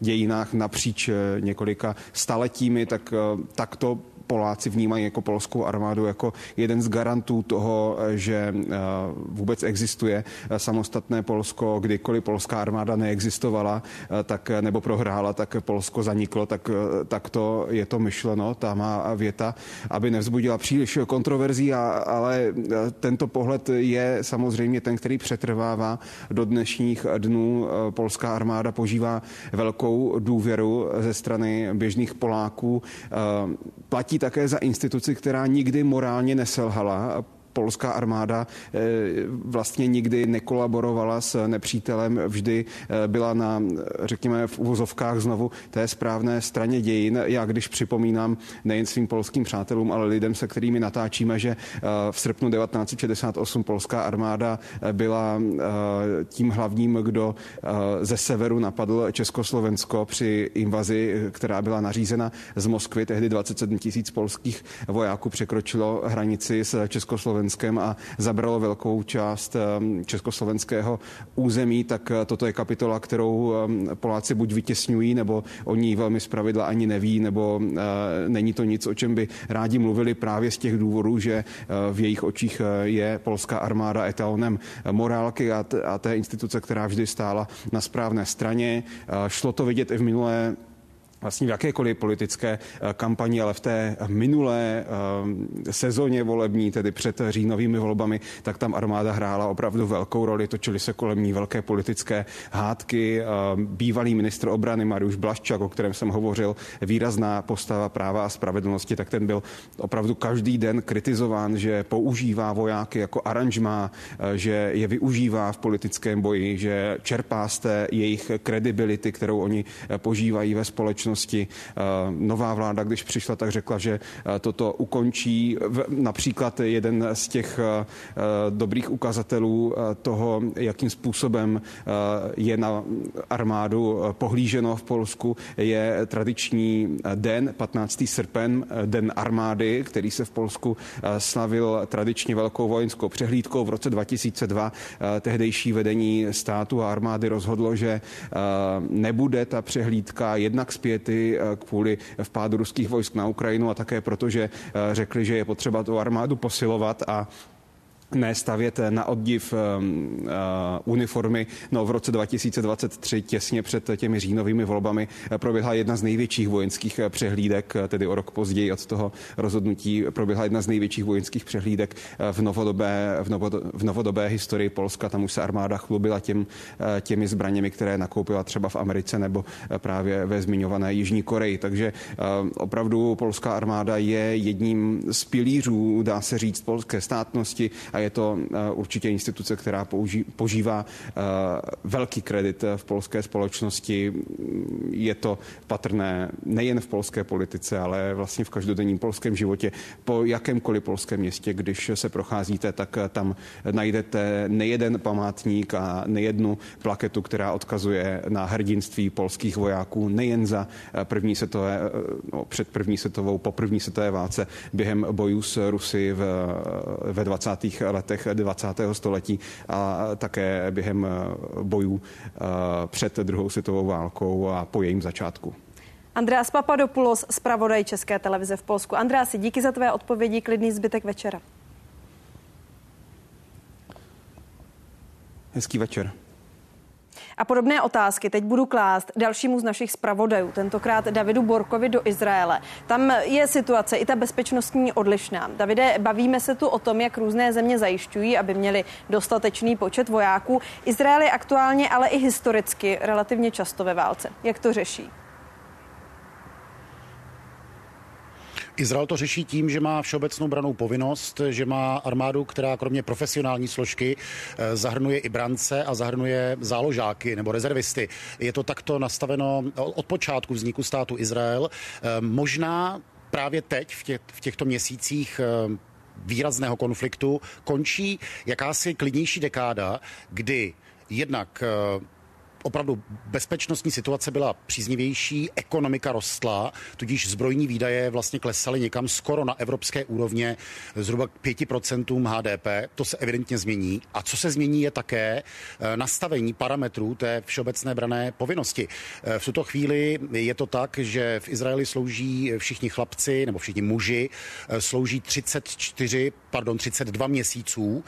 dějinách napříč několika staletími, tak, tak to Poláci vnímají jako polskou armádu jako jeden z garantů toho, že eh, vůbec existuje eh, samostatné Polsko. Kdykoliv polská armáda neexistovala, eh, tak nebo prohrála, tak Polsko zaniklo, tak, tak to je to myšleno, ta má věta, aby nevzbudila příliš kontroverzí, a, ale tento pohled je samozřejmě ten, který přetrvává do dnešních dnů. Polská armáda požívá velkou důvěru ze strany běžných Poláků. Platí také za instituci, která nikdy morálně neselhala polská armáda eh, vlastně nikdy nekolaborovala s nepřítelem, vždy eh, byla na, řekněme, v uvozovkách znovu té správné straně dějin. Já když připomínám nejen svým polským přátelům, ale lidem, se kterými natáčíme, že eh, v srpnu 1968 polská armáda byla tím hlavním, kdo ze severu napadl Československo při invazi, která byla nařízena z Moskvy. Tehdy 27 tisíc polských vojáků překročilo hranici s Československem Slovenskem a zabralo velkou část ehm, československého území, tak eh, toto je kapitola, kterou ehm, Poláci buď vytěsňují, nebo oni velmi zpravidla ani neví, nebo eh, není to nic, o čem by rádi mluvili právě z těch důvodů, že eh, v jejich očích je polská armáda etalonem morálky a té instituce, která vždy stála na správné straně. Šlo to vidět i v minulé vlastně v jakékoliv politické eh, kampani, ale v té minulé eh, sezóně volební, tedy před říjnovými volbami, tak tam armáda hrála opravdu velkou roli, točily se kolem ní velké politické hádky. Eh, bývalý ministr obrany Mariuš Blaščak, o kterém jsem hovořil, výrazná postava práva a spravedlnosti, tak ten byl opravdu každý den kritizován, že používá vojáky jako aranžma, že je využívá v politickém boji, že čerpá z té jejich kredibility, kterou oni požívají ve společnosti společnosti. Eh, nová vláda, když přišla, tak řekla, že eh, toto ukončí. Například jeden z těch eh, dobrých ukazatelů toho, jakým způsobem je na armádu pohlíženo v Polsku, je tradiční den, 15. srpen, den armády, který se v Polsku slavil tradičně velkou vojenskou přehlídkou. V roce 2002 tehdejší vedení státu a armády rozhodlo, že nebude ta přehlídka jednak zpět Sověty eh, kvůli vpádu ruských vojsk na Ukrajinu a také proto, že eh, řekli, že je potřeba tu armádu posilovat a ne stavět na oddiv uh, uniformy. No, v roce 2023, těsně před těmi říjnovými volbami, proběhla jedna z největších vojenských přehlídek, tedy o rok později od toho rozhodnutí proběhla jedna z největších vojenských přehlídek v novodobé, v, novo, v novodobé historii Polska. Tam už se armáda chlubila těm, těmi zbraněmi, které nakoupila třeba v Americe nebo právě ve zmiňované Jižní Koreji. Takže opravdu polská armáda je jedním z pilířů, dá se říct, polské státnosti a je to eh, určitě instituce, která použí, požívá eh, velký kredit v polské společnosti. Je to patrné nejen v polské politice, ale vlastně v každodenním polském životě. Po jakémkoliv polském městě, když se procházíte, tak tam najdete nejeden památník a nejednu plaketu, která odkazuje na hrdinství polských vojáků nejen za první světové, no, před první světovou, po první světové válce během bojů s Rusy v, ve 20. letech 20. století a také během bojů eh, před druhou světovou válkou a po jejím začátku. Andreas Papadopoulos, zpravodaj České televize v Polsku. Andreasi, díky za tvé odpovědi, klidný zbytek večera. Hezký večer. A podobné otázky teď budu klást dalšímu z našich zpravodajů, tentokrát Davidu Borkovi do Izraele. Tam je situace i ta bezpečnostní odlišná. Davide, bavíme se tu o tom, jak různé země zajišťují, aby měli dostatečný počet vojáků. Izrael je aktuálně, ale i historicky relativně často ve válce. Jak to řeší? Izrael to řeší tím, že má všeobecnou branou povinnost, že má armádu, která kromě profesionální složky eh, zahrnuje i brance a zahrnuje záložáky nebo rezervisty. Je to takto nastaveno od počátku vzniku státu Izrael. Eh, možná právě teď, v, těch, v těchto měsících eh, výrazného konfliktu, končí jakási klidnější dekáda, kdy jednak opravdu bezpečnostní situace byla příznivější, ekonomika rostla, tudíž zbrojní výdaje vlastně klesaly někam skoro na evropské úrovně zhruba 5% HDP. To se evidentně změní. A co se změní je také eh, nastavení parametrů té všeobecné brané povinnosti. Eh, v tuto chvíli je to tak, že v Izraeli slouží všichni chlapci nebo všichni muži, eh, slouží 34, pardon, 32 měsíců,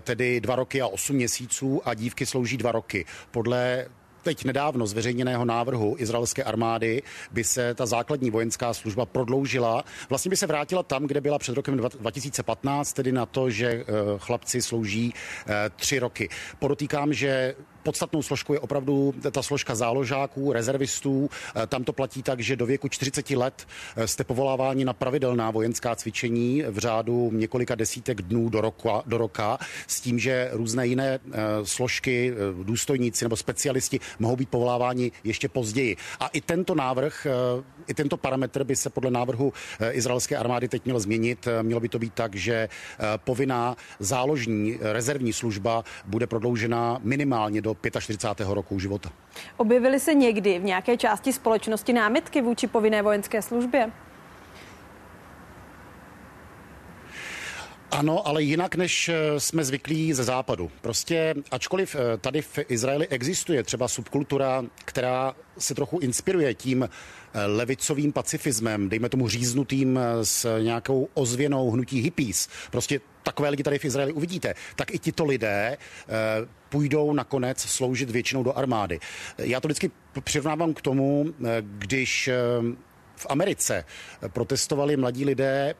tedy dva roky a 8 měsíců a dívky slouží dva roky. Podle teď nedávno zveřejněného návrhu izraelské armády by se ta základní vojenská služba prodloužila. Vlastně by se vrátila tam, kde byla před rokem 2015, tedy na to, že eh, chlapci slouží eh, tři roky. Podotýkám, že podstatnou složkou je opravdu ta složka záložáků, rezervistů. Eh, tam to platí tak, že do věku 40 let eh, jste povoláváni na pravidelná vojenská cvičení v řádu několika desítek dnů do roka, do roka s tím, že různé jiné eh, složky, důstojníci nebo specialisti mohou být povoláváni ještě později. A i tento návrh, i tento parametr by se podle návrhu izraelské armády teď měl změnit. Mělo by to být tak, že povinná záložní rezervní služba bude prodloužena minimálně do 45. roku života. Objevily se někdy v nějaké části společnosti námitky vůči povinné vojenské službě? Ano, ale jinak, než eh, jsme zvyklí ze západu. Prostě, ačkoliv eh, tady v Izraeli existuje třeba subkultura, která se trochu inspiruje tím eh, levicovým pacifismem, dejme tomu říznutým s nějakou ozvěnou hnutí hippies. Prostě takové lidi tady v Izraeli uvidíte. Tak i tito lidé půjdou nakonec sloužit většinou do armády. Já to vždycky přirovnávám k tomu, když v Americe protestovali mladí lidé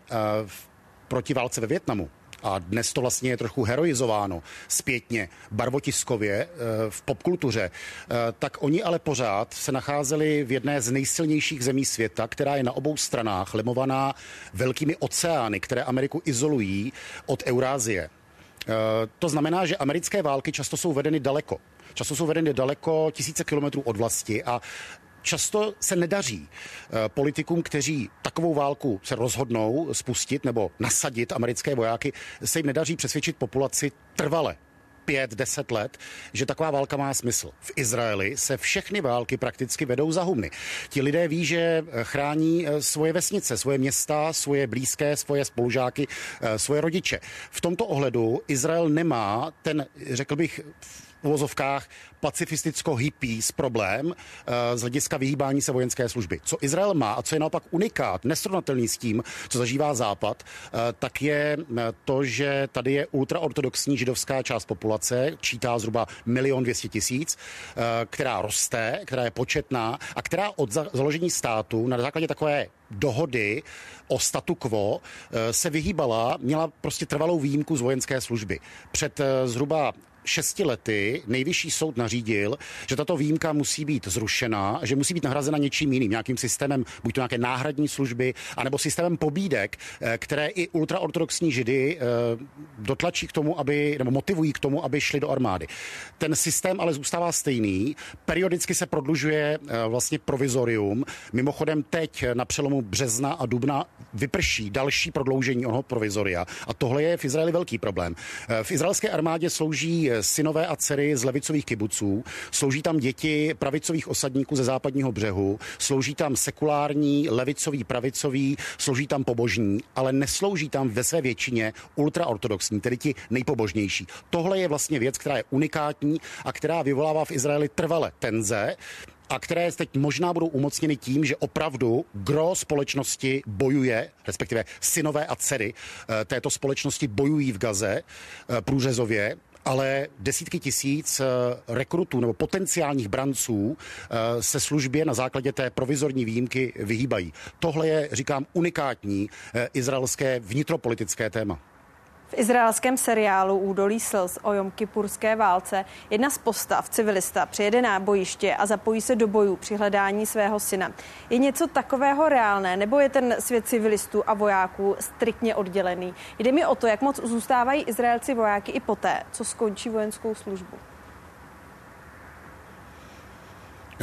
proti válce ve Větnamu, a dnes to vlastně je trochu heroizováno zpětně, barvotiskově eh, v popkultuře, eh, tak oni ale pořád se nacházeli v jedné z nejsilnějších zemí světa, která je na obou stranách lemovaná velkými oceány, které Ameriku izolují od Eurázie. Eh, to znamená, že americké války často jsou vedeny daleko. Často jsou vedeny daleko tisíce kilometrů od vlasti a často se nedaří eh, politikům, kteří takovou válku se rozhodnou spustit nebo nasadit americké vojáky, se jim nedaří přesvědčit populaci trvale pět, deset let, že taková válka má smysl. V Izraeli se všechny války prakticky vedou za humny. Ti lidé ví, že eh, chrání eh, svoje vesnice, svoje města, svoje blízké, svoje spolužáky, svoje rodiče. V tomto ohledu Izrael nemá ten, řekl bych, uvozovkách pacifisticko-hippies problém z hlediska vyhýbání se vojenské služby. Co Izrael má a co je naopak unikát, nesrovnatelný s tím, co zažívá Západ, tak je to, že tady je ultraortodoxní židovská část populace, čítá zhruba milion dvěstě tisíc, která roste, která je početná a která od založení státu na základě takové dohody o statu quo se vyhýbala, měla prostě trvalou výjimku z vojenské služby. Před zhruba šesti lety nejvyšší soud nařídil, že tato výjimka musí být zrušena, že musí být nahrazena něčím jiným, nějakým systémem, buď to nějaké náhradní služby, anebo systémem pobídek, eh, které i ultraortodoxní židy eh, dotlačí k tomu, aby, nebo motivují k tomu, aby šli do armády. Ten systém ale zůstává stejný, periodicky se prodlužuje eh, vlastně provizorium. Mimochodem teď na přelomu března a dubna vyprší další prodloužení onoho provizoria. A tohle je v Izraeli velký problém. V izraelské armádě slouží synové a dcery z levicových kibuců, slouží tam děti pravicových osadníků ze západního břehu, slouží tam sekulární, levicový, pravicový, slouží tam pobožní, ale neslouží tam ve své většině ultraortodoxní, tedy ti nejpobožnější. Tohle je vlastně věc, která je unikátní a která vyvolává v Izraeli trvale tenze a které teď možná budou umocněny tím, že opravdu gro společnosti bojuje, respektive synové a dcery eh, této společnosti bojují v Gaze eh, průřezově ale desítky tisíc eh, rekrutů nebo potenciálních branců eh, se službě na základě té provizorní výjimky vyhýbají. Tohle je, říkám, unikátní eh, izraelské vnitropolitické téma. V izraelském seriálu Údolí slz o Jomkipurské válce jedna z postav, civilista, přijede na bojiště a zapojí se do bojů při hledání svého syna. Je něco takového reálné, nebo je ten svět civilistů a vojáků striktně oddělený? Jde mi o to, jak moc zůstávají Izraelci vojáky i poté, co skončí vojenskou službu.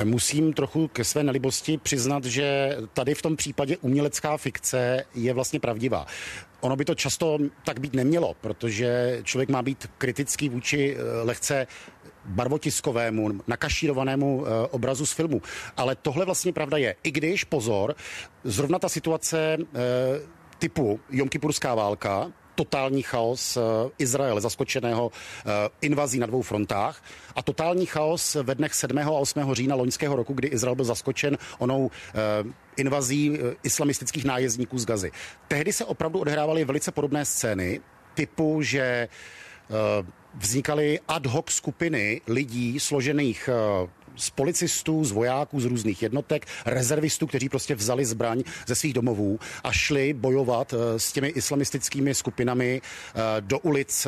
Musím trochu ke své nelibosti přiznat, že tady v tom případě umělecká fikce je vlastně pravdivá. Ono by to často tak být nemělo, protože člověk má být kritický vůči eh, lehce barvotiskovému, nakašírovanému eh, obrazu z filmu. Ale tohle vlastně pravda je. I když, pozor, zrovna ta situace eh, typu Jomkipurská válka, totální chaos Izraele, zaskočeného invazí na dvou frontách a totální chaos ve dnech 7. a 8. října loňského roku, kdy Izrael byl zaskočen onou invazí eh, islamistických nájezdníků z Gazy. Tehdy se opravdu odehrávaly velice podobné scény, typu, že eh, vznikaly ad hoc skupiny lidí složených eh, z policistů, z vojáků, z různých jednotek, rezervistů, kteří prostě vzali zbraň ze svých domovů a šli bojovat s těmi islamistickými skupinami do ulic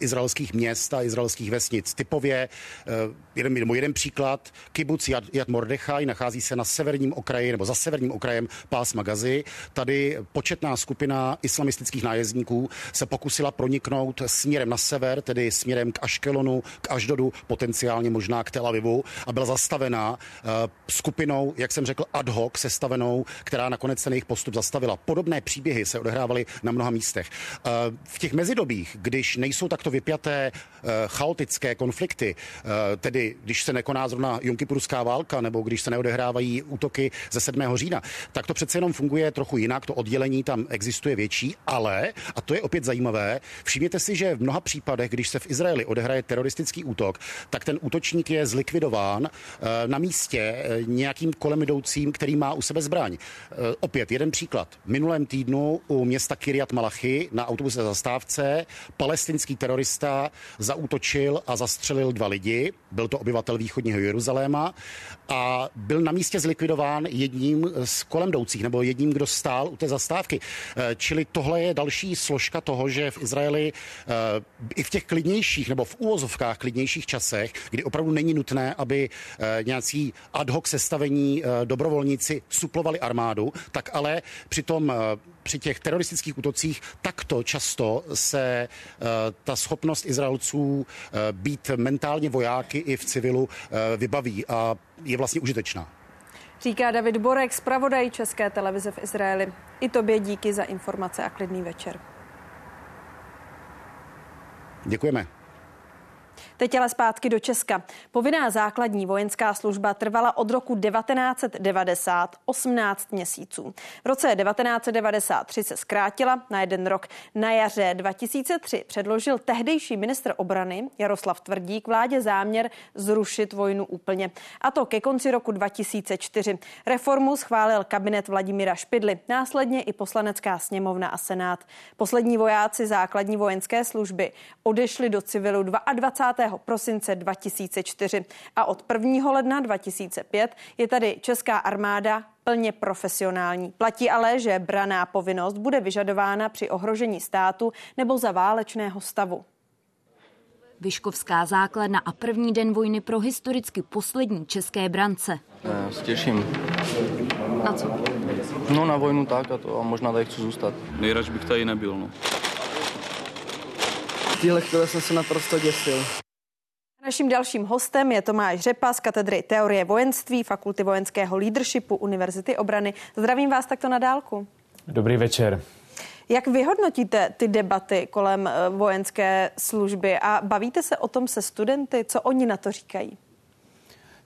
izraelských měst a izraelských vesnic. Typově eh, jeden, jeden příklad, kibuc Yad, Yad Mordechai nachází se na severním okraji nebo za severním okrajem pásma Gazy. Tady početná skupina islamistických nájezdníků se pokusila proniknout směrem na sever, tedy směrem k Aškelonu, k Aždodu, potenciálně možná k Tel Avivu a byla zastavená uh, skupinou, jak jsem řekl, ad hoc sestavenou, která nakonec ten jejich postup zastavila. Podobné příběhy se odehrávaly na mnoha místech. Uh, v těch mezidobích, když nejsou tak takto vypjaté eh, chaotické konflikty, eh, tedy když se nekoná zrovna Junkipurská válka nebo když se neodehrávají útoky ze 7. října, tak to přece jenom funguje trochu jinak, to oddělení tam existuje větší, ale, a to je opět zajímavé, všimněte si, že v mnoha případech, když se v Izraeli odehraje teroristický útok, tak ten útočník je zlikvidován eh, na místě nějakým kolem jdoucím, který má u sebe zbraň. Opět jeden příklad. Minulém týdnu u města Kiryat Malachy na autobuse zastávce palestinský terorista terorista zaútočil a zastřelil dva lidi. Byl to obyvatel východního Jeruzaléma a byl na místě zlikvidován jedním z kolem jdoucích, nebo jedním, kdo stál u té zastávky. Eh, čili tohle je další složka toho, že v Izraeli eh, i v těch klidnějších nebo v úvozovkách klidnějších časech, kdy opravdu není nutné, aby eh, nějací ad hoc sestavení dobrovolníci suplovali armádu, tak ale přitom při těch teroristických útocích takto často se ta schopnost Izraelců být mentálně vojáky i v civilu vybaví a je vlastně užitečná. Říká David Borek, zpravodaj České televize v Izraeli. I tobě díky za informace a klidný večer. Děkujeme. Teď ale zpátky do Česka. Povinná základní vojenská služba trvala od roku 1990 18 měsíců. V roce 1993 se zkrátila na jeden rok. Na jaře 2003 předložil tehdejší ministr obrany Jaroslav Tvrdík vládě záměr zrušit vojnu úplně. A to ke konci roku 2004. Reformu schválil kabinet Vladimíra Špidly, následně i poslanecká sněmovna a senát. Poslední vojáci základní vojenské služby odešli do civilu 22 prosince 2004 a od 1. ledna 2005 je tady Česká armáda plně profesionální. Platí ale, že braná povinnost bude vyžadována při ohrožení státu nebo za válečného stavu. Vyškovská základna a první den vojny pro historicky poslední české brance. Já se těším. Na co? No na vojnu tak a to a možná tady chci zůstat. Nejradši bych tady nebyl, no. V téhle chvíli jsem se naprosto děsil. Naším dalším hostem je Tomáš Řepa z katedry teorie vojenství Fakulty vojenského leadershipu Univerzity obrany. Zdravím vás takto na dálku. Dobrý večer. Jak vyhodnotíte ty debaty kolem eh, vojenské služby a bavíte se o tom se studenty? Co oni na to říkají?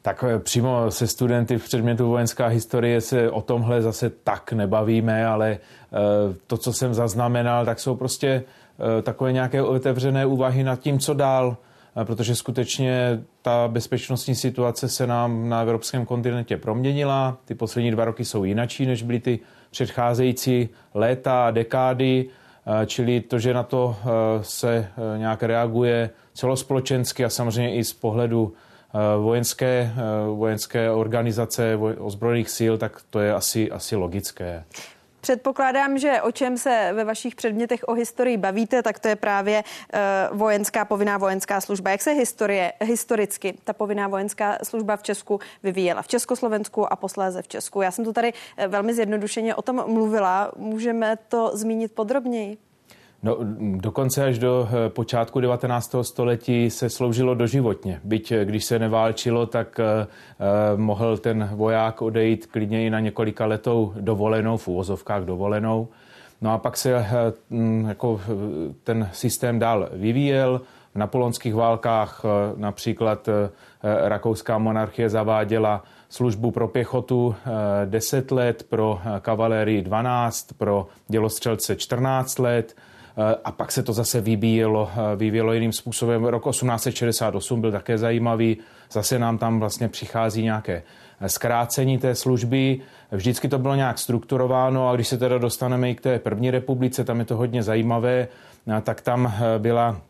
Tak eh, přímo se studenty v předmětu vojenská historie se o tomhle zase tak nebavíme, ale eh, to, co jsem zaznamenal, tak jsou prostě takové nějaké otevřené úvahy nad tím, co dál protože skutečně ta bezpečnostní situace se nám na evropském kontinentě proměnila. Ty poslední dva roky jsou jinačí, než byly ty předcházející léta a dekády, čili to, že na to se e, nějak reaguje celospolečensky a samozřejmě i z pohledu vojenské, vojenské organizace ozbrojených sil, tak to je asi, asi logické. Předpokládám, že o čem se ve vašich předmětech o historii bavíte, tak to je právě uh, vojenská, povinná vojenská služba. Jak se historie, historicky ta povinná vojenská služba v Česku vyvíjela? V Československu a posléze v Česku. Já jsem to tady eh, velmi zjednodušeně o tom mluvila. Můžeme to zmínit podrobněji? No, dokonce až do eh, počátku 19. století se sloužilo doživotně. Byť eh, když se neválčilo, tak eh, mohl ten voják odejít klidně i na několika letou dovolenou, v úvozovkách dovolenou. No a pak se jako ten systém dál vyvíjel. V napoleonských válkách například rakouská monarchie zaváděla službu pro pěchotu 10 let, pro kavalérii 12, pro dělostřelce 14 let – a pak se to zase vyvíjelo, eh, vyvíjelo jiným způsobem. Rok 1868 byl také zajímavý. Zase nám tam vlastně přichází nějaké eh, zkrácení té služby. Vždycky to bylo nějak strukturováno a když se teda dostaneme i k té první republice, tam je to hodně zajímavé, tak tam byla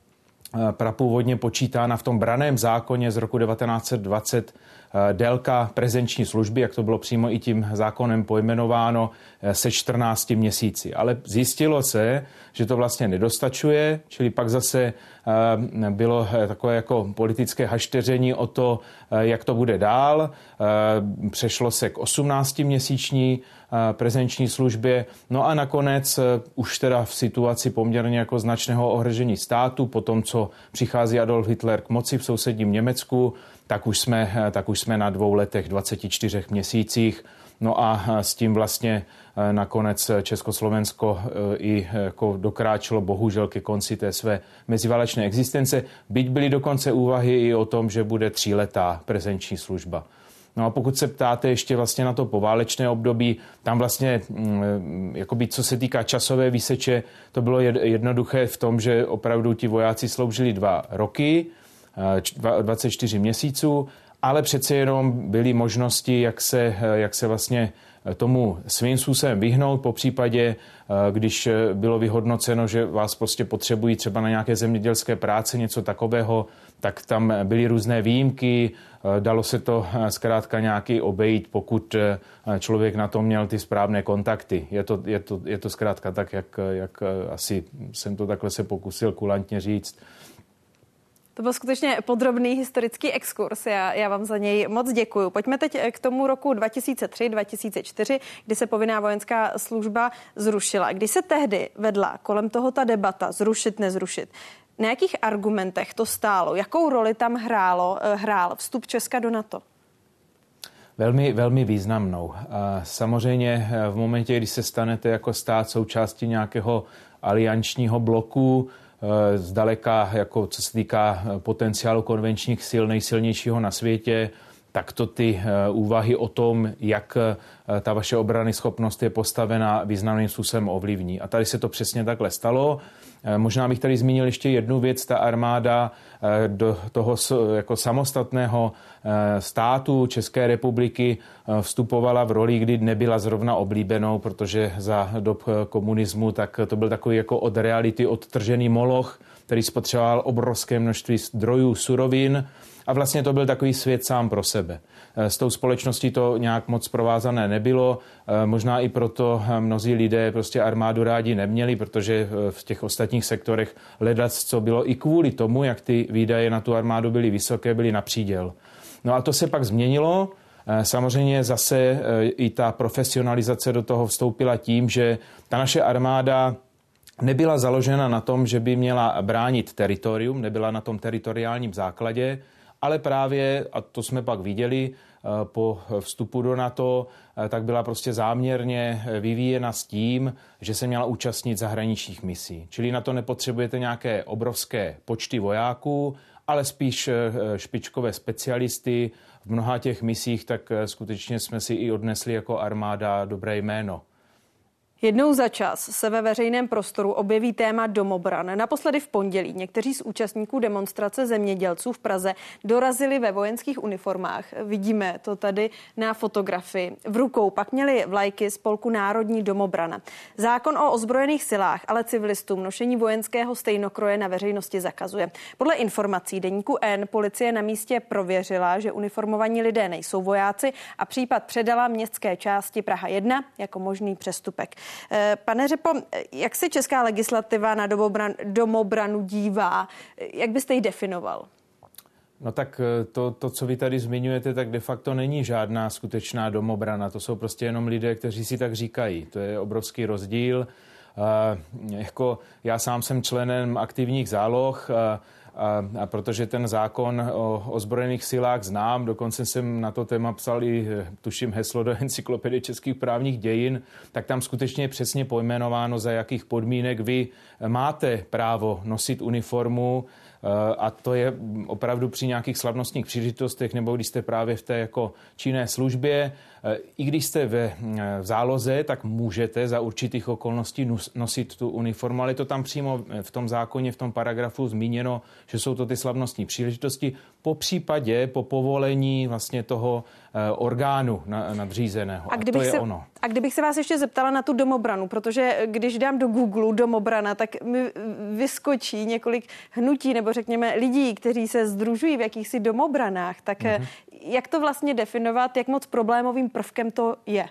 prapůvodně počítána v tom braném zákoně z roku 1920 Eh, délka prezenční služby, jak to bylo přímo i tím zákonem pojmenováno, eh, se 14 měsíci. Ale zjistilo se, že to vlastně nedostačuje, čili pak zase eh, bylo takové jako politické hašteření o to, jak to bude dál. Přešlo se k 18-měsíční prezenční službě. No a nakonec už teda v situaci poměrně jako značného ohrožení státu, po tom, co přichází Adolf Hitler k moci v sousedním Německu, tak už jsme, tak už jsme na dvou letech, 24 měsících. No a s tím vlastně eh, nakonec Československo eh, i jako dokráčelo bohužel ke konci té své meziválečné existence. Byť byly dokonce úvahy i o tom, že bude tříletá prezenční služba. No a pokud se ptáte ještě vlastně na to poválečné období, tam vlastně, mm, jakoby co se týká časové výseče, to bylo jednoduché v tom, že opravdu ti vojáci sloužili dva roky, 24 měsíců, ale přece jenom byly možnosti, jak se, jak se vlastně tomu svým způsobem vyhnout, po případě, když bylo vyhodnoceno, že vás prostě potřebují třeba na nějaké zemědělské práce, něco takového, tak tam byly různé výjimky, dalo se to zkrátka nějaký obejít, pokud člověk na to měl ty správné kontakty. Je to, je to, je to zkrátka tak, jak, jak asi jsem to takhle se pokusil kulantně říct. To byl skutečně podrobný historický exkurs. Já, já vám za něj moc děkuji. Pojďme teď k tomu roku 2003-2004, kdy se povinná vojenská služba zrušila. Kdy se tehdy vedla kolem toho ta debata zrušit, nezrušit. Na jakých argumentech to stálo? Jakou roli tam hrálo, eh, hrál vstup Česka do NATO? Velmi, velmi významnou. Samozřejmě eh, v momentě, kdy se stanete jako stát součástí nějakého aliančního bloku, zdaleka, jako co se týká potenciálu konvenčních sil, nejsilnějšího na světě, tak to ty úvahy o tom, jak ta vaše obrany schopnost je postavena, významným způsobem ovlivní. A tady se to přesně takhle stalo. Eh, možná bych tady zmínil ještě jednu věc. Ta armáda eh, do toho jako samostatného eh, státu České republiky vstupovala v roli, kdy nebyla zrovna oblíbenou, protože za dob komunismu tak to byl takový jako od reality odtržený moloch, který spotřeboval obrovské množství zdrojů, surovin a vlastně to byl takový svět sám pro sebe. S tou společností to nějak moc provázané nebylo. Možná i proto mnozí lidé prostě armádu rádi neměli, protože v těch ostatních sektorech hledat, co bylo i kvůli tomu, jak ty výdaje na tu armádu byly vysoké, byly na příděl. No a to se pak změnilo. Samozřejmě zase i ta profesionalizace do toho vstoupila tím, že ta naše armáda nebyla založena na tom, že by měla bránit teritorium, nebyla na tom teritoriálním základě, ale právě, a to jsme pak viděli eh, po vstupu do NATO, eh, tak byla prostě záměrně eh, vyvíjena s tím, že se měla účastnit zahraničních misí. Čili na to nepotřebujete nějaké obrovské počty vojáků, ale spíš špičkové specialisty. V mnoha těch misích tak skutečně jsme si i odnesli jako armáda dobré jméno. Jednou za čas se ve veřejném prostoru objeví téma domobran. Naposledy v pondělí někteří z účastníků demonstrace zemědělců v Praze dorazili ve vojenských uniformách. Vidíme to tady na fotografii. V rukou pak měli vlajky spolku Národní domobrana. Zákon o ozbrojených silách ale civilistům nošení vojenského stejnokroje na veřejnosti zakazuje. Podle informací deníku N policie na místě prověřila, že uniformovaní lidé nejsou vojáci a případ předala městské části Praha 1 jako možný přestupek. Eh, pane Řepo, jak se česká legislativa na domobran, domobranu dívá? Jak byste ji definoval? No tak eh, to, to, co vy tady zmiňujete, tak de facto není žádná skutečná domobrana. To jsou prostě jenom lidé, kteří si tak říkají. To je obrovský rozdíl. Uh, jako já sám jsem členem aktivních záloh. Uh, protože ten zákon o ozbrojených silách znám, dokonce jsem na to téma psal i, tuším, heslo do encyklopedie českých právních dějin, tak tam skutečně je přesně pojmenováno, za jakých podmínek vy máte právo nosit uniformu, a to je opravdu při nějakých slavnostních příležitostech nebo když jste právě v té jako činné službě. I když jste ve záloze, tak můžete za určitých okolností nosit tu uniformu, ale je to tam přímo v tom zákoně, v tom paragrafu zmíněno, že jsou to ty slavnostní příležitosti. Po případě, po povolení vlastně toho Eh, orgánu nadřízeného. A, kdybych a to je se, ono. A kdybych se vás ještě zeptala na tu domobranu, protože když dám do Google domobrana, tak mi vyskočí několik hnutí nebo řekněme lidí, kteří se združují v jakýchsi domobranách. Tak mm-hmm. jak to vlastně definovat, jak moc problémovým prvkem to je?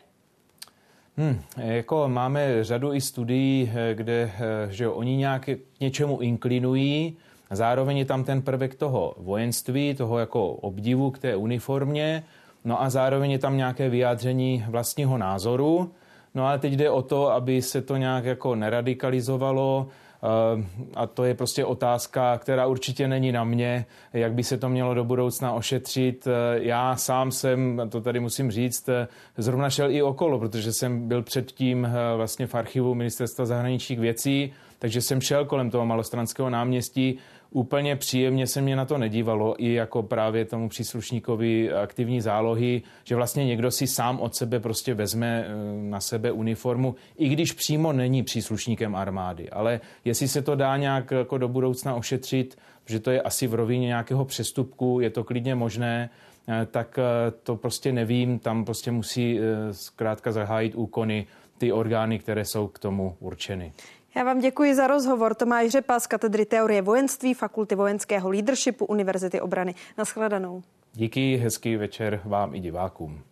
Hmm, jako máme řadu i studií, eh, kde že oni nějak k něčemu inklinují, zároveň je tam ten prvek toho vojenství, toho jako obdivu k té uniformě, No a zároveň je tam nějaké vyjádření vlastního názoru. No ale teď jde o to, aby se to nějak jako neradikalizovalo, eh, a to je prostě otázka, která určitě není na mě, jak by se to mělo do budoucna ošetřit. Eh, já sám jsem, to tady musím říct, eh, zrovna šel i okolo, protože jsem byl předtím vlastně v archivu Ministerstva zahraničních věcí, takže jsem šel kolem toho malostranského náměstí úplně příjemně se mě na to nedívalo, i jako právě tomu příslušníkovi aktivní zálohy, že vlastně někdo si sám od sebe prostě vezme eh, na sebe uniformu, i když přímo není příslušníkem armády. Ale jestli se to dá nějak jako do budoucna ošetřit, že to je asi v rovině nějakého přestupku, je to klidně možné, eh, tak eh, to prostě nevím, tam prostě musí zkrátka zahájit úkony ty orgány, které jsou k tomu určeny. Já vám děkuji za rozhovor. Tomáš Řepa z katedry teorie vojenství Fakulty vojenského leadershipu Univerzity obrany. Naschledanou. Díky, hezký večer vám i divákům.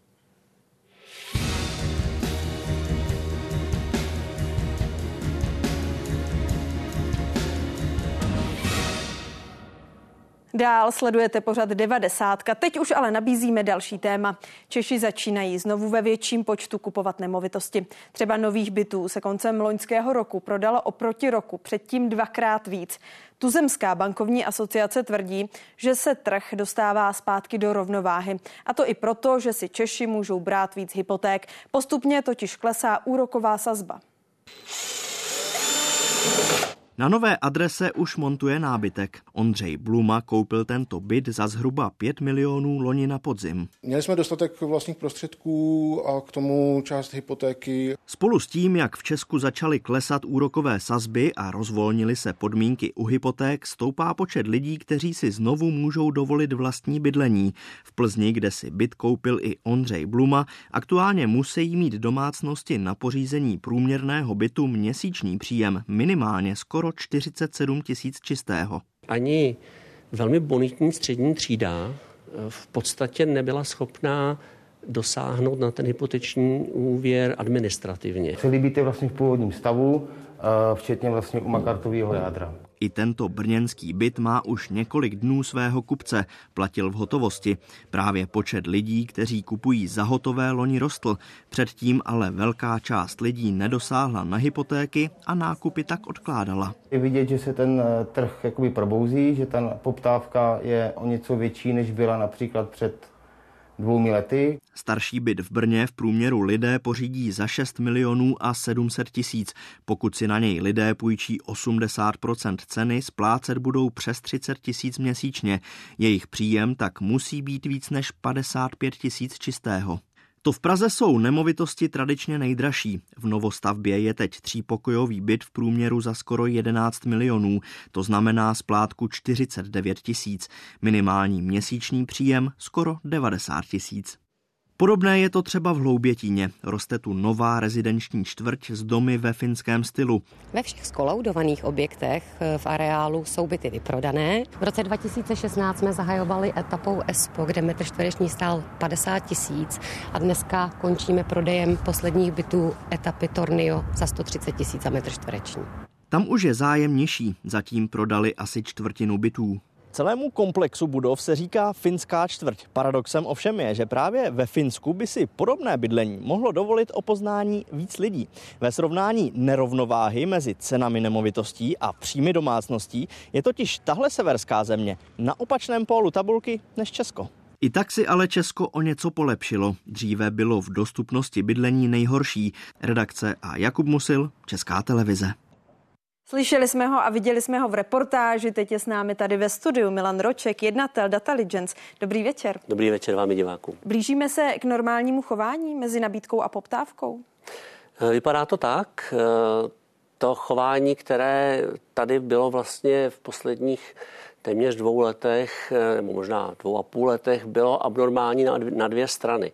Dál sledujete pořad 90. Teď už ale nabízíme další téma. Češi začínají znovu ve větším počtu kupovat nemovitosti. Třeba nových bytů se koncem loňského roku prodalo oproti roku předtím dvakrát víc. Tuzemská bankovní asociace tvrdí, že se trh dostává zpátky do rovnováhy. A to i proto, že si Češi můžou brát víc hypoték. Postupně totiž klesá úroková sazba. Na nové adrese už montuje nábytek. Ondřej Bluma koupil tento byt za zhruba 5 milionů loni na podzim. Měli jsme dostatek vlastních prostředků a k tomu část hypotéky. Spolu s tím, jak v Česku začaly klesat úrokové sazby a rozvolnily se podmínky u hypoték, stoupá počet lidí, kteří si znovu můžou dovolit vlastní bydlení. V Plzni, kde si byt koupil i Ondřej Bluma, aktuálně musí mít domácnosti na pořízení průměrného bytu měsíční příjem minimálně skoro 47 tisíc čistého. Ani velmi bonitní střední třída v podstatě nebyla schopná dosáhnout na ten hypoteční úvěr administrativně. Celý byt je vlastně v původním stavu, eh, včetně vlastně u makartového jádra. I tento brněnský byt má už několik dnů svého kupce, platil v hotovosti. Právě počet lidí, kteří kupují za hotové loni rostl, předtím ale velká část lidí nedosáhla na hypotéky a nákupy tak odkládala. Je vidět, že se ten eh, trh jakoby probouzí, že ta poptávka je o něco větší, než byla například před dvoumi lety. Starší byt v Brně v průměru lidé pořídí za 6 milionů a 700 tisíc. Pokud si na něj lidé půjčí 80% ceny, splácet budou přes 30 tisíc měsíčně. Jejich příjem tak musí být víc než 55 tisíc čistého. To v Praze jsou nemovitosti tradičně nejdražší. V novostavbě je teď třípokojový byt v průměru za skoro 11 milionů, to znamená splátku 49 tisíc, minimální měsíční příjem skoro 90 tisíc. Podobné je to třeba v Hloubětíně. Roste tu nová rezidenční čtvrť s domy ve finském stylu. Ve všech skolaudovaných objektech eh, v areálu jsou byty vyprodané. V roce 2016 jsme zahajovali etapou ESPO, kde metr čtvereční stál 50 tisíc a dneska končíme prodejem posledních bytů etapy Tornio za 130 tisíc za metr čtvereční. Tam už je zájem nižší, zatím prodali asi čtvrtinu bytů. Celému komplexu budov se říká finská čtvrť. Paradoxem ovšem je, že právě ve Finsku by si podobné bydlení mohlo dovolit o poznání víc lidí. Ve srovnání nerovnováhy mezi cenami nemovitostí a příjmy domácností je totiž tahle severská země na opačném pólu tabulky než Česko. I tak si ale Česko o něco polepšilo. Dříve bylo v dostupnosti bydlení nejhorší. Redakce a Jakub Musil, Česká televize. Slyšeli jsme ho a viděli jsme ho v reportáži, teď je s námi tady ve studiu Milan Roček, jednatel Dataligence. Dobrý večer. Dobrý večer vám divákům. Blížíme se k normálnímu chování mezi nabídkou a poptávkou? Eh, vypadá to tak. Eh, to chování, které tady bylo vlastně v posledních téměř dvou letech, eh, nebo možná dvou a půl letech, bylo abnormální na dvě strany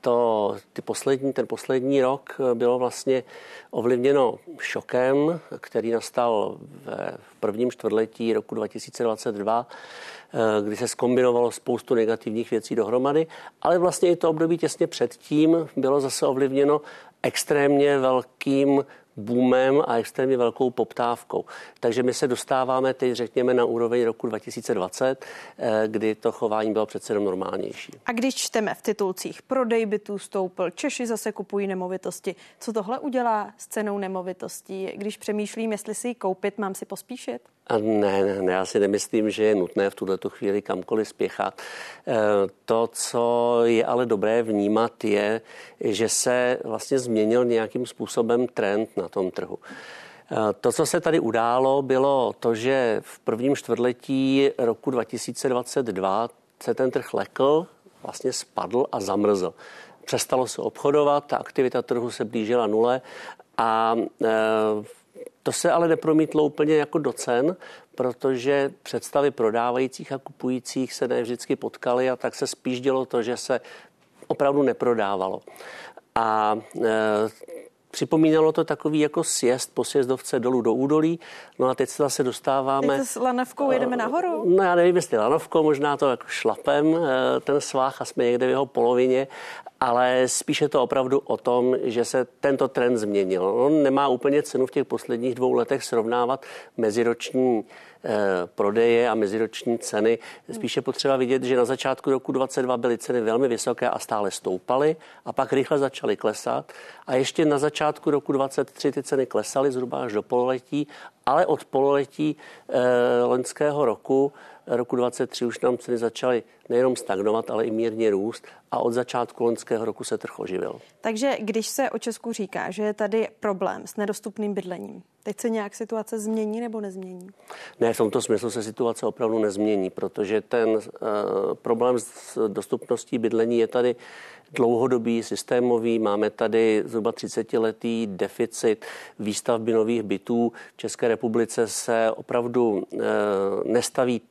to, ty poslední, ten poslední rok bylo vlastně ovlivněno šokem, který nastal v prvním čtvrtletí roku 2022, eh, kdy se skombinovalo spoustu negativních věcí dohromady, ale vlastně i to období těsně předtím bylo zase ovlivněno extrémně velkým boomem a extrémně velkou poptávkou. Takže my se dostáváme teď, řekněme, na úroveň roku 2020, eh, kdy to chování bylo přece jenom normálnější. A když čteme v titulcích, prodej bytů stoupl, Češi zase kupují nemovitosti, co tohle udělá s cenou nemovitostí? Když přemýšlím, jestli si ji koupit, mám si pospíšit? A ne, ne, ne, já si nemyslím, že je nutné v tuto chvíli kamkoliv spěchat. Eh, to, co je ale dobré vnímat, je, že se vlastně změnil nějakým způsobem trend na tom trhu. Eh, to, co se tady událo, bylo to, že v prvním čtvrtletí roku 2022 se ten trh lekl, vlastně spadl a zamrzl. Přestalo se obchodovat, ta aktivita trhu se blížila nule a e, to se ale nepromítlo úplně jako do cen, protože představy prodávajících a kupujících se ne vždycky potkaly a tak se spíš dělo to, že se opravdu neprodávalo. A e, Připomínalo to takový jako sjezd po sjezdovce dolů do údolí. No a teď se zase dostáváme... Teď s lanovkou jedeme nahoru? No já nevím, jestli lanovkou, možná to jako šlapem, e, ten svách a jsme někde v jeho polovině ale spíše to opravdu o tom, že se tento trend změnil. On nemá úplně cenu v těch posledních dvou letech srovnávat meziroční eh, prodeje a meziroční ceny. Spíše potřeba vidět, že na začátku roku 2022 byly ceny velmi vysoké a stále stoupaly a pak rychle začaly klesat. A ještě na začátku roku 2023 ty ceny klesaly zhruba až do pololetí, ale od pololetí eh, loňského roku roku 2023 už nám ceny začaly nejenom stagnovat, ale i mírně růst a od začátku loňského roku se trh oživil. Takže když se o Česku říká, že je tady problém s nedostupným bydlením, teď se nějak situace změní nebo nezmění? Ne, v tomto smyslu se situace opravdu nezmění, protože ten uh, problém s dostupností bydlení je tady dlouhodobý, systémový. Máme tady zhruba 30-letý deficit výstavby nových bytů. V České republice se opravdu uh, nestaví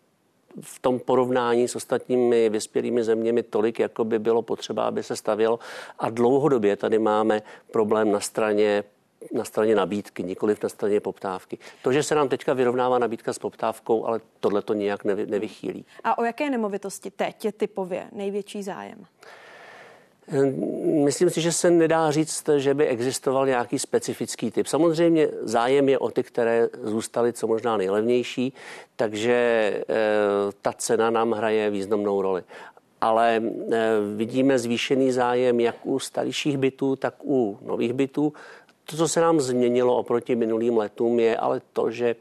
v tom porovnání s ostatními vyspělými zeměmi tolik, jako by bylo potřeba, aby se stavělo. A dlouhodobě tady máme problém na straně na straně nabídky, nikoliv na straně poptávky. To, že se nám teďka vyrovnává nabídka s poptávkou, ale tohle to nijak nevy, nevychýlí. A o jaké nemovitosti teď je typově největší zájem? Myslím si, že se nedá říct, že by existoval nějaký specifický typ. Samozřejmě zájem je o ty, které zůstaly co možná nejlevnější, takže eh, ta cena nám hraje významnou roli. Ale eh, vidíme zvýšený zájem jak u starších bytů, tak u nových bytů. To, co se nám změnilo oproti minulým letům, je ale to, že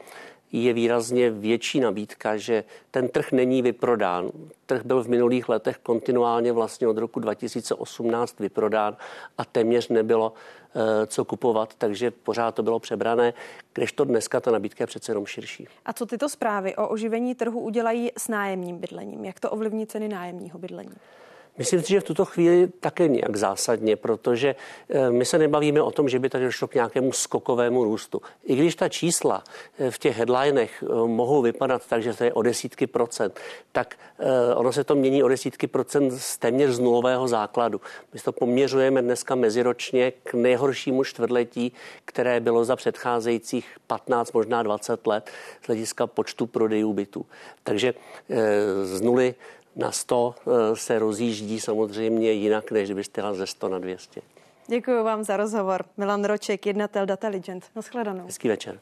je výrazně větší nabídka, že ten trh není vyprodán. Trh byl v minulých letech kontinuálně vlastně od roku 2018 vyprodán a téměř nebylo eh, co kupovat, takže pořád to bylo přebrané, když to dneska ta nabídka je přece jenom širší. A co tyto zprávy o oživení trhu udělají s nájemním bydlením? Jak to ovlivní ceny nájemního bydlení? Myslím si, že v tuto chvíli také nějak zásadně, protože eh, my se nebavíme o tom, že by tady došlo k nějakému skokovému růstu. I když ta čísla eh, v těch headlinech eh, mohou vypadat tak, že to je o desítky procent, tak ono se to mění o desítky procent z téměř z nulového základu. My to poměřujeme dneska meziročně k nejhoršímu čtvrtletí, které bylo za předcházejících 15, možná 20 let z hlediska počtu prodejů bytů. Takže z nuly na 100 eh, se rozjíždí samozřejmě jinak, než kdybyste jela ze 100 na 200. Děkuji vám za rozhovor. Milan Roček, jednatel Dataligent. Naschledanou. Hezký večer.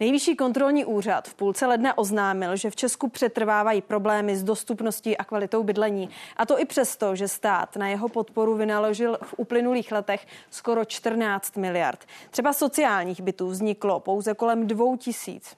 Nejvyšší kontrolní úřad v půlce ledna oznámil, že v Česku přetrvávají problémy s dostupností a kvalitou bydlení. A to i přesto, že stát na jeho podporu vynaložil v uplynulých letech skoro 14 miliard. Třeba sociálních bytů vzniklo pouze kolem dvou tisíc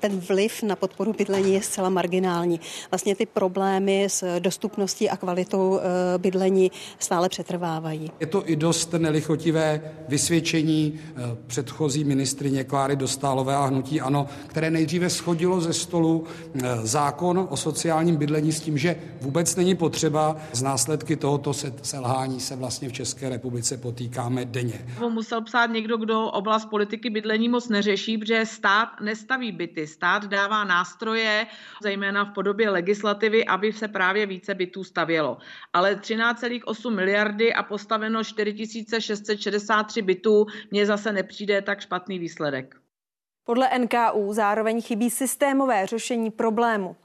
ten vliv na podporu bydlení je zcela marginální. Vlastně ty problémy s dostupností a kvalitou eh, bydlení stále přetrvávají. Je to i dost nelichotivé vysvědčení eh, předchozí ministrině Kláry Dostálové a hnutí ANO, které nejdříve schodilo ze stolu eh, zákon o sociálním bydlení s tím, že vůbec není potřeba. Z následky tohoto selhání se vlastně v České republice potýkáme denně. Musel psát někdo, kdo oblast politiky bydlení moc neřeší, protože stát nestaví byty stát dává nástroje, zejména v podobě legislativy, aby se právě více bytů stavělo. Ale 13,8 miliardy a postaveno 4663 bytů mně zase nepřijde tak špatný výsledek. Podle NKU zároveň chybí systémové řešení problému.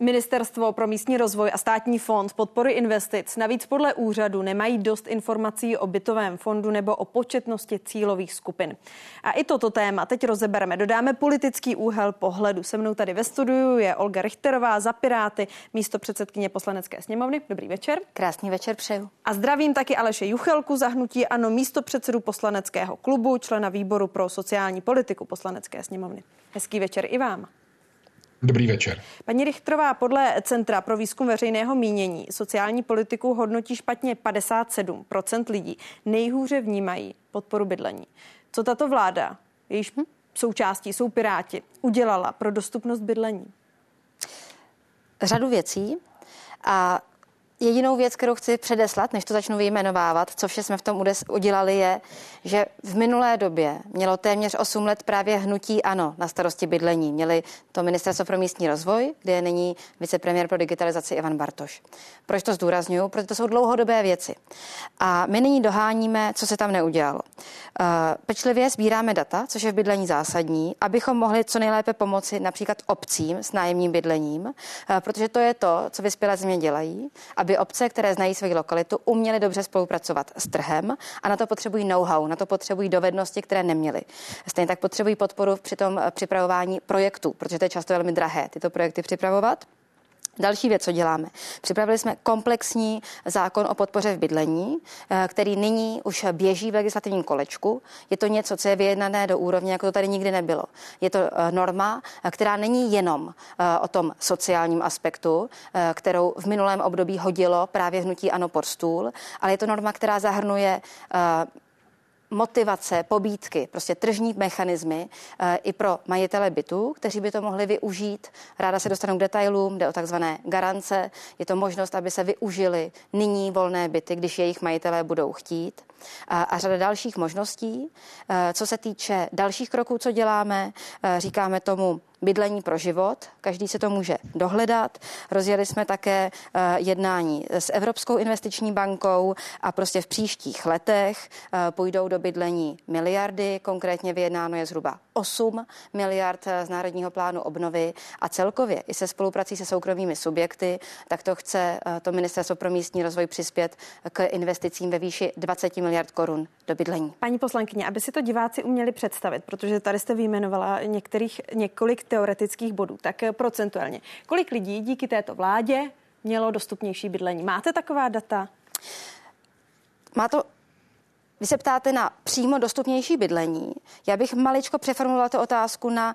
Ministerstvo pro místní rozvoj a státní fond podpory investic navíc podle úřadu nemají dost informací o bytovém fondu nebo o početnosti cílových skupin. A i toto téma teď rozebereme. Dodáme politický úhel pohledu. Se mnou tady ve studiu je Olga Richterová za Piráty, místo předsedkyně poslanecké sněmovny. Dobrý večer. Krásný večer přeju. A zdravím taky Aleše Juchelku za hnutí Ano, místo předsedu poslaneckého klubu, člena výboru pro sociální politiku poslanecké sněmovny. Hezký večer i vám. Dobrý večer. Paní Richtrová, podle Centra pro výzkum veřejného mínění sociální politiku hodnotí špatně 57% lidí. Nejhůře vnímají podporu bydlení. Co tato vláda, jejíž součástí jsou Piráti, udělala pro dostupnost bydlení? Řadu věcí. A Jedinou věc, kterou chci předeslat, než to začnu vyjmenovávat, co vše jsme v tom udělali, je, že v minulé době mělo téměř 8 let právě hnutí ANO na starosti bydlení. Měli to Ministerstvo pro místní rozvoj, kde je nyní vicepremiér pro digitalizaci Ivan Bartoš. Proč to zdůraznuju? Protože to jsou dlouhodobé věci. A my nyní doháníme, co se tam neudělalo. Eh, pečlivě sbíráme data, což je v bydlení zásadní, abychom mohli co nejlépe pomoci například obcím s nájemním bydlením, eh, protože to je to, co vyspělé země dělají, aby obce, které znají svoji lokalitu, uměly dobře spolupracovat s trhem a na to potřebují know-how, na to potřebují dovednosti, které neměly. Stejně tak potřebují podporu při tom připravování projektů, protože to je často velmi drahé tyto projekty připravovat. Další věc, co děláme. Připravili jsme komplexní zákon o podpoře v bydlení, eh, který nyní už běží v legislativním kolečku. Je to něco, co je vyjednané do úrovně, jako to tady nikdy nebylo. Je to eh, norma, eh, která není jenom o tom sociálním aspektu, kterou v minulém období hodilo právě hnutí Ano pod stůl, ale je to norma, která zahrnuje motivace, pobídky, prostě tržní mechanismy e, i pro majitele bytů, kteří by to mohli využít. Ráda se dostanu k detailům, jde o takzvané garance. Je to možnost, aby se využili nyní volné byty, když jejich majitelé budou chtít a, a řada dalších možností. E, co se týče dalších kroků, co děláme, e, říkáme tomu bydlení pro život. Každý se to může dohledat. Rozjeli jsme také e, jednání s Evropskou investiční bankou a prostě v příštích letech půjdou do bydlení miliardy. Konkrétně vyjednáno je zhruba 8 miliard z Národního plánu obnovy a celkově i se spoluprací se soukromými subjekty, tak to chce to Ministerstvo pro místní rozvoj přispět k investicím ve výši 20 miliard korun do bydlení. Paní poslankyně, aby si to diváci uměli představit, protože tady jste vyjmenovala některých, několik teoretických bodů, tak procentuálně. Kolik lidí díky této vládě mělo dostupnější bydlení? Máte taková data? Má to vy se ptáte na přímo dostupnější bydlení. Já bych maličko přeformulovala tu otázku na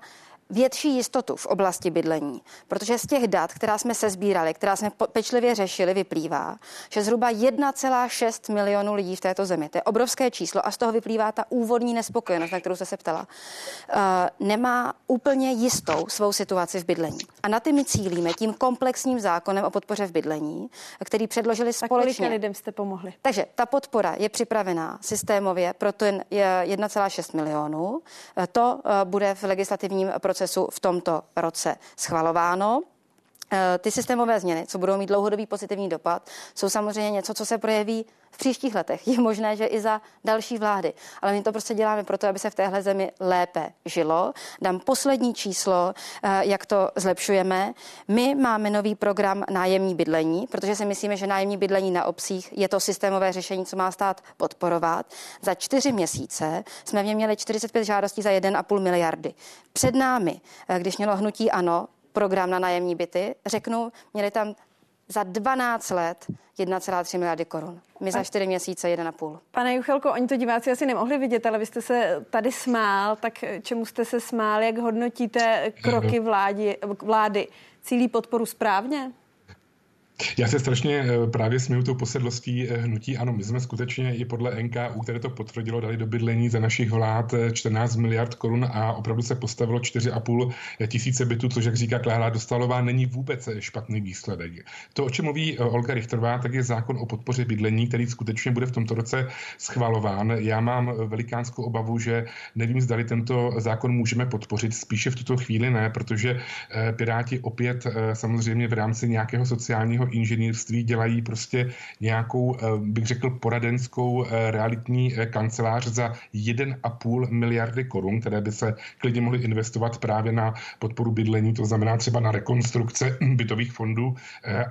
větší jistotu v oblasti bydlení, protože z těch dat, která jsme se sbírali, která jsme pečlivě řešili, vyplývá, že zhruba 1,6 milionu lidí v této zemi, to je obrovské číslo a z toho vyplývá ta úvodní nespokojenost, na kterou jste se ptala, uh, nemá úplně jistou svou situaci v bydlení. A na ty my cílíme tím komplexním zákonem o podpoře v bydlení, který předložili tak společně. lidem jste pomohli? Takže ta podpora je připravená systémově pro ten 1,6 milionů. To uh, bude v legislativním procesu procesu v tomto roce schvalováno. Eh, ty systémové změny, co budou mít dlouhodobý pozitivní dopad, jsou samozřejmě něco, co se projeví v příštích letech. Je možné, že i za další vlády. Ale my to prostě děláme proto, aby se v téhle zemi lépe žilo. Dám poslední číslo, eh, jak to zlepšujeme. My máme nový program nájemní bydlení, protože si myslíme, že nájemní bydlení na obcích je to systémové řešení, co má stát podporovat. Za čtyři měsíce jsme v něm měli 45 žádostí za 1,5 miliardy. Před námi, eh, když mělo hnutí ANO, program na nájemní byty, řeknu, měli tam za 12 let 1,3 miliardy korun. My za 4 měsíce 1,5. Pane Juchelko, oni to diváci asi nemohli vidět, ale vy jste se tady smál, tak čemu jste se smál, jak hodnotíte kroky vlády, vlády? Cílí podporu správně? Já se strašně eh, právě směju tou posedlostí eh, hnutí. Ano, my jsme skutečně i podle NKU, které to potvrdilo, dali do bydlení za našich vlád 14 eh, miliard korun a opravdu se postavilo 4,5 tisíce bytů, což, jak říká Klára Dostalová, není vůbec špatný výsledek. To, o čem mluví Olga Richterová, tak je zákon o podpoře bydlení, který skutečně bude v tomto roce schvalován. Já mám velikánskou obavu, že nevím, zdali tento zákon můžeme podpořit. Spíše v tuto chvíli ne, protože Piráti opět samozřejmě v rámci nějakého sociálního sociálního inženýrství dělají prostě nějakou, eh, bych řekl, poradenskou eh, realitní eh, kancelář za 1,5 miliardy korun, které by se klidně mohly investovat právě na podporu bydlení, to znamená třeba na rekonstrukce bytových fondů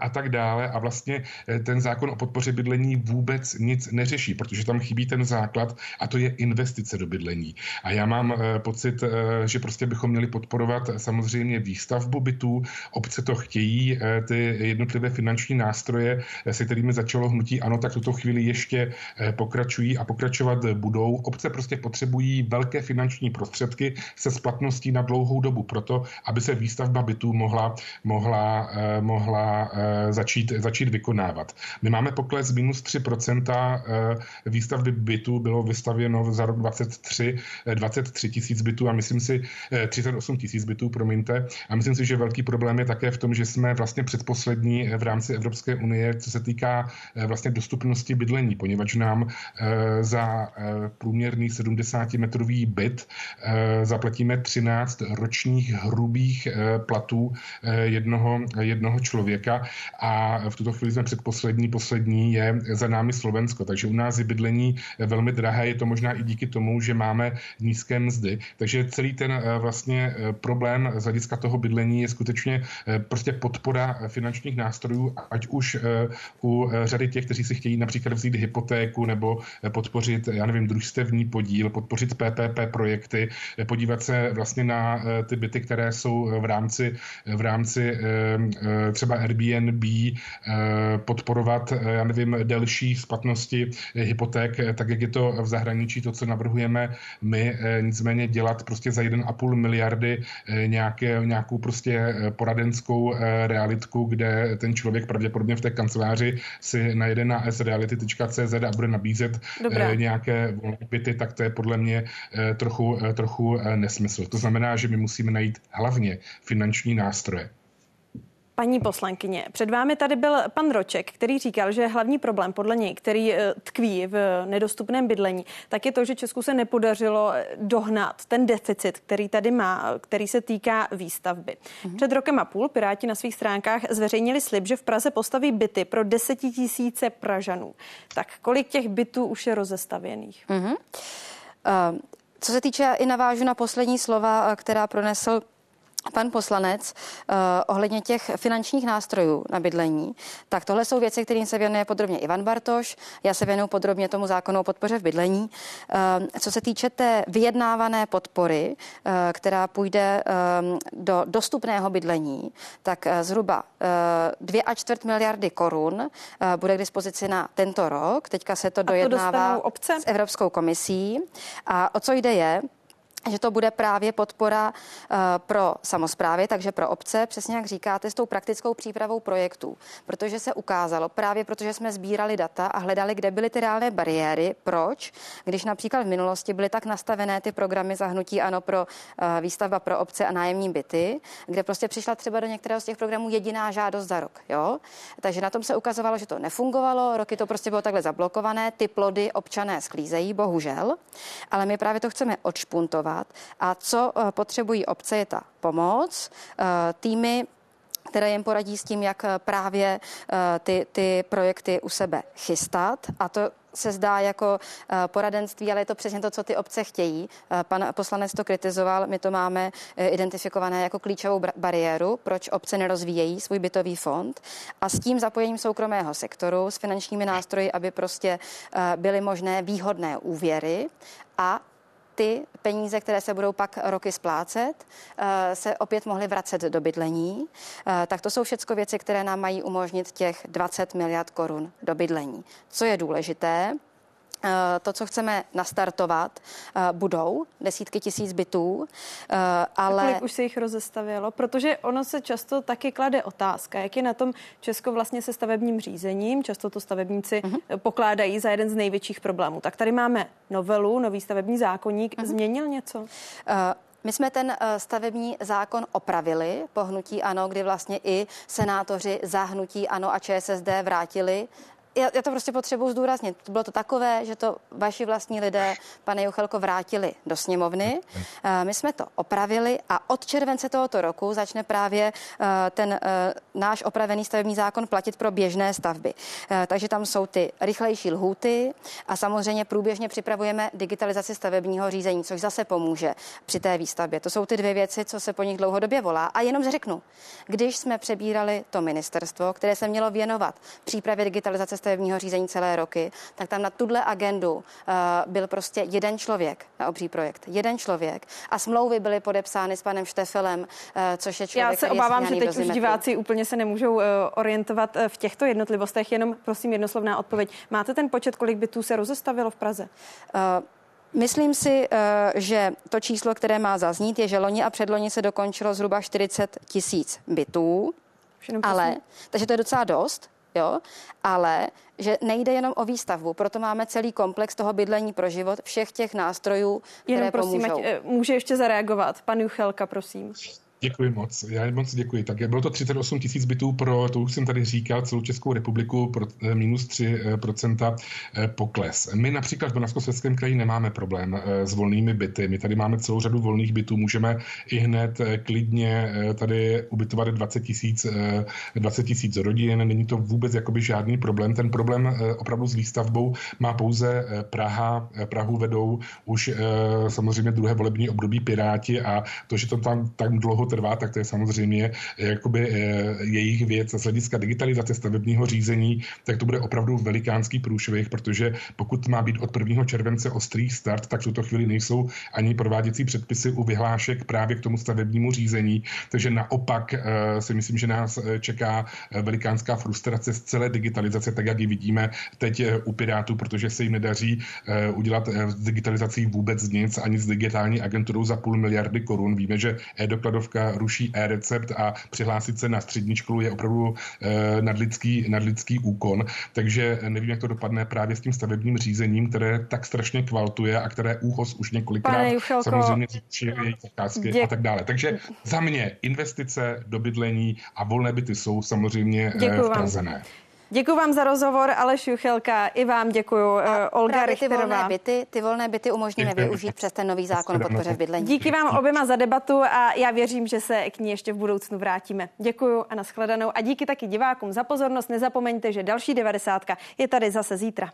a tak dále. A vlastně ten zákon o podpoře bydlení vůbec nic neřeší, protože tam chybí ten základ a to je investice do bydlení. A já mám pocit, že prostě bychom měli podporovat samozřejmě výstavbu bytů. Obce to chtějí, ty jednotlivé finanční nástroje, eh, se kterými začalo hnutí ano, tak tuto chvíli ještě eh, pokračují a pokračovat budou. Obce prostě potřebují velké finanční prostředky se splatností na dlouhou dobu proto, aby se výstavba bytů mohla, mohla, eh, mohla začít, začít vykonávat. My máme pokles minus 3% výstavby bytů, bylo vystavěno za rok 23 23 tisíc bytů a myslím si 38 tisíc bytů, promiňte. A myslím si, že velký problém je také v tom, že jsme vlastně předposlední v rámci Evropské unie, co se týká eh, vlastně dostupnosti bydlení, poněvadž nám eh, za eh, průměrný 70-metrový byt zaplatíme 13 ročních hrubých platů jednoho, jednoho člověka. A v tuto chvíli jsme předposlední, poslední je za námi Slovensko, takže u nás je bydlení velmi drahé, je to možná i díky tomu, že máme nízké mzdy, takže celý ten vlastně problém z hlediska toho bydlení je skutečně prostě podpora finančních nástrojů ať už u řady těch, kteří si chtějí například vzít hypotéku nebo podpořit, já nevím, družstevní podíl, podpořit PPP projekty, podívat se vlastně na ty byty, které jsou v rámci, v rámci třeba Airbnb, podporovat, já nevím, delší splatnosti hypoték, tak jak je to v zahraničí, to, co navrhujeme my, nicméně dělat prostě za 1,5 miliardy nějaké, nějakou prostě poradenskou realitku, kde ten člověk pravděpodobně v té kanceláři si najde na sreality.cz a bude nabízet Dobrá. nějaké volné byty, tak to je podle mě trochu, trochu nesmysl. To znamená, že my musíme najít hlavně finanční nástroje. Paní poslankyně, před vámi tady byl pan Roček, který říkal, že hlavní problém podle něj, který eh, tkví v nedostupném bydlení, tak je to, že Česku se nepodařilo eh, dohnat ten deficit, který tady má, který se týká výstavby. Mm-hmm. Před rokem a půl Piráti na svých stránkách zveřejnili slib, že v Praze postaví byty pro desetitisíce Pražanů. Tak kolik těch bytů už je rozestavěných? Mm-hmm. Uh, co se týče, i navážu na poslední slova, která pronesl pan poslanec uh, ohledně těch finančních nástrojů na bydlení, tak tohle jsou věci, kterým se věnuje podrobně Ivan Bartoš. Já se věnuju podrobně tomu zákonu o podpoře v bydlení. Uh, co se týče té vyjednávané podpory, uh, která půjde um, do dostupného bydlení, tak uh, zhruba uh, 2 a čtvrt miliardy korun uh, bude k dispozici na tento rok. Teďka se to dojednává to obce? s Evropskou komisí. A o co jde je, že to bude právě podpora uh, pro samozprávy, takže pro obce, přesně jak říkáte, s tou praktickou přípravou projektů. Protože se ukázalo, právě protože jsme sbírali data a hledali, kde byly ty reálné bariéry, proč, když například v minulosti byly tak nastavené ty programy zahnutí ano pro uh, výstavba pro obce a nájemní byty, kde prostě přišla třeba do některého z těch programů jediná žádost za rok. Jo? Takže na tom se ukazovalo, že to nefungovalo, roky to prostě bylo takhle zablokované, ty plody občané sklízejí, bohužel, ale my právě to chceme odšpuntovat dělat. A co eh, potřebují obce, je ta pomoc. Eh, týmy které jim poradí s tím, jak eh, právě ty, ty projekty u sebe chystat. A to se zdá jako poradenství, ale je to přesně to, co ty obce chtějí. Pan poslanec to kritizoval, my to máme identifikované jako klíčovou bariéru, proč obce nerozvíjejí svůj bytový fond a s tím zapojením soukromého sektoru, s finančními nástroji, aby prostě byly možné výhodné úvěry a ty peníze, které se budou pak roky splácet, eh, se opět mohly vracet do bydlení. Eh, tak to jsou všechno věci, které nám mají umožnit těch 20 miliard korun do bydlení. Co je důležité, to, co chceme nastartovat, eh, budou desítky tisíc bytů, eh, ale... A kolik už se jich rozestavilo? Protože ono se často taky klade otázka, jak je na tom Česko vlastně se stavebním řízením. Často to stavebníci uh-huh. pokládají za jeden z největších problémů. Tak tady máme novelu, nový stavební zákonník. Uh-huh. Změnil něco? Uh, my jsme ten stavební zákon opravili po hnutí ANO, kdy vlastně i senátoři za hnutí ANO a ČSSD vrátili já, já to prostě potřebuji zdůraznit. Bylo to takové, že to vaši vlastní lidé, pane Juchelko, vrátili do sněmovny. Eh, my jsme to opravili a od července tohoto roku začne právě eh, ten eh, náš opravený stavební zákon platit pro běžné stavby. Takže tam jsou ty rychlejší lhůty a samozřejmě průběžně připravujeme digitalizaci stavebního řízení, což zase pomůže při té výstavbě. To jsou ty dvě věci, co se po nich dlouhodobě volá. A jenom řeknu, když jsme přebírali to ministerstvo, které se mělo věnovat přípravě digitalizace stavebního řízení celé roky, tak tam na tuhle agendu uh, byl prostě jeden člověk na obří projekt. Jeden člověk. A smlouvy byly podepsány s panem Štefelem, uh, což je člověk, Já se obávám, že teď už diváci úplně se nemůžou uh, orientovat v těchto jednotlivostech. Jenom prosím jednoslovná odpověď. Máte ten počet, kolik bytů se rozestavilo v Praze? Uh, Myslím si, že to číslo, které má zaznít, je, že loni a předloni se dokončilo zhruba 40 tisíc bytů. Ale, takže to je docela dost jo, ale že nejde jenom o výstavbu, proto máme celý komplex toho bydlení pro život, všech těch nástrojů, které Jenom prosím, pomůžou. Ať, eh, může ještě zareagovat. Pan Juchelka, prosím. Děkuji moc. Já moc děkuji. Tak bylo to 38 tisíc bytů pro, to už jsem tady říkal, celou Českou republiku pro eh, minus 3% eh, pokles. My například v Moravskoslezském kraji nemáme problém eh, s volnými byty. My tady máme celou řadu volných bytů. Můžeme i hned klidně tady ubytovat 20 tisíc 20 tisíc rodin. Není to vůbec jakoby žádný problém. Ten problém opravdu s výstavbou má pouze Praha. Prahu vedou už samozřejmě druhé volební období Piráti a to, že to tam tak dlouho trvá, tak to je samozřejmě jakoby jejich věc z hlediska digitalizace stavebního řízení, tak to bude opravdu velikánský průšvih, protože pokud má být od 1. července ostrý start, tak v tuto chvíli nejsou ani prováděcí předpisy u vyhlášek právě k tomu stavebnímu řízení. Takže naopak si myslím, že nás čeká velikánská frustrace z celé digitalizace, tak jak ji vidíme teď u Pirátů, protože se jim nedaří udělat s digitalizací vůbec nic, ani s digitální agenturou za půl miliardy korun. Víme, že e-dokladovka ruší e-recept a přihlásit se na střední školu je opravdu nadlidský, nadlidský úkon. Takže nevím, jak to dopadne právě s tím stavebním řízením, které tak strašně kvaltuje a které úhos už několikrát Juchelko, samozřejmě zrušil jejich zakázky děk... a tak dále. Takže za mě investice do bydlení a volné byty jsou samozřejmě Děkuju v Praze ne. Děkuji vám za rozhovor, Aleš Juchelka, i vám děkuji, a Olga Richterová. Ty volné byty, ty volné byty umožníme využít přes ten nový zákon o podpoře v bydlení. Díky vám oběma za debatu a já věřím, že se k ní ještě v budoucnu vrátíme. Děkuji a nashledanou a díky taky divákům za pozornost. Nezapomeňte, že další devadesátka je tady zase zítra.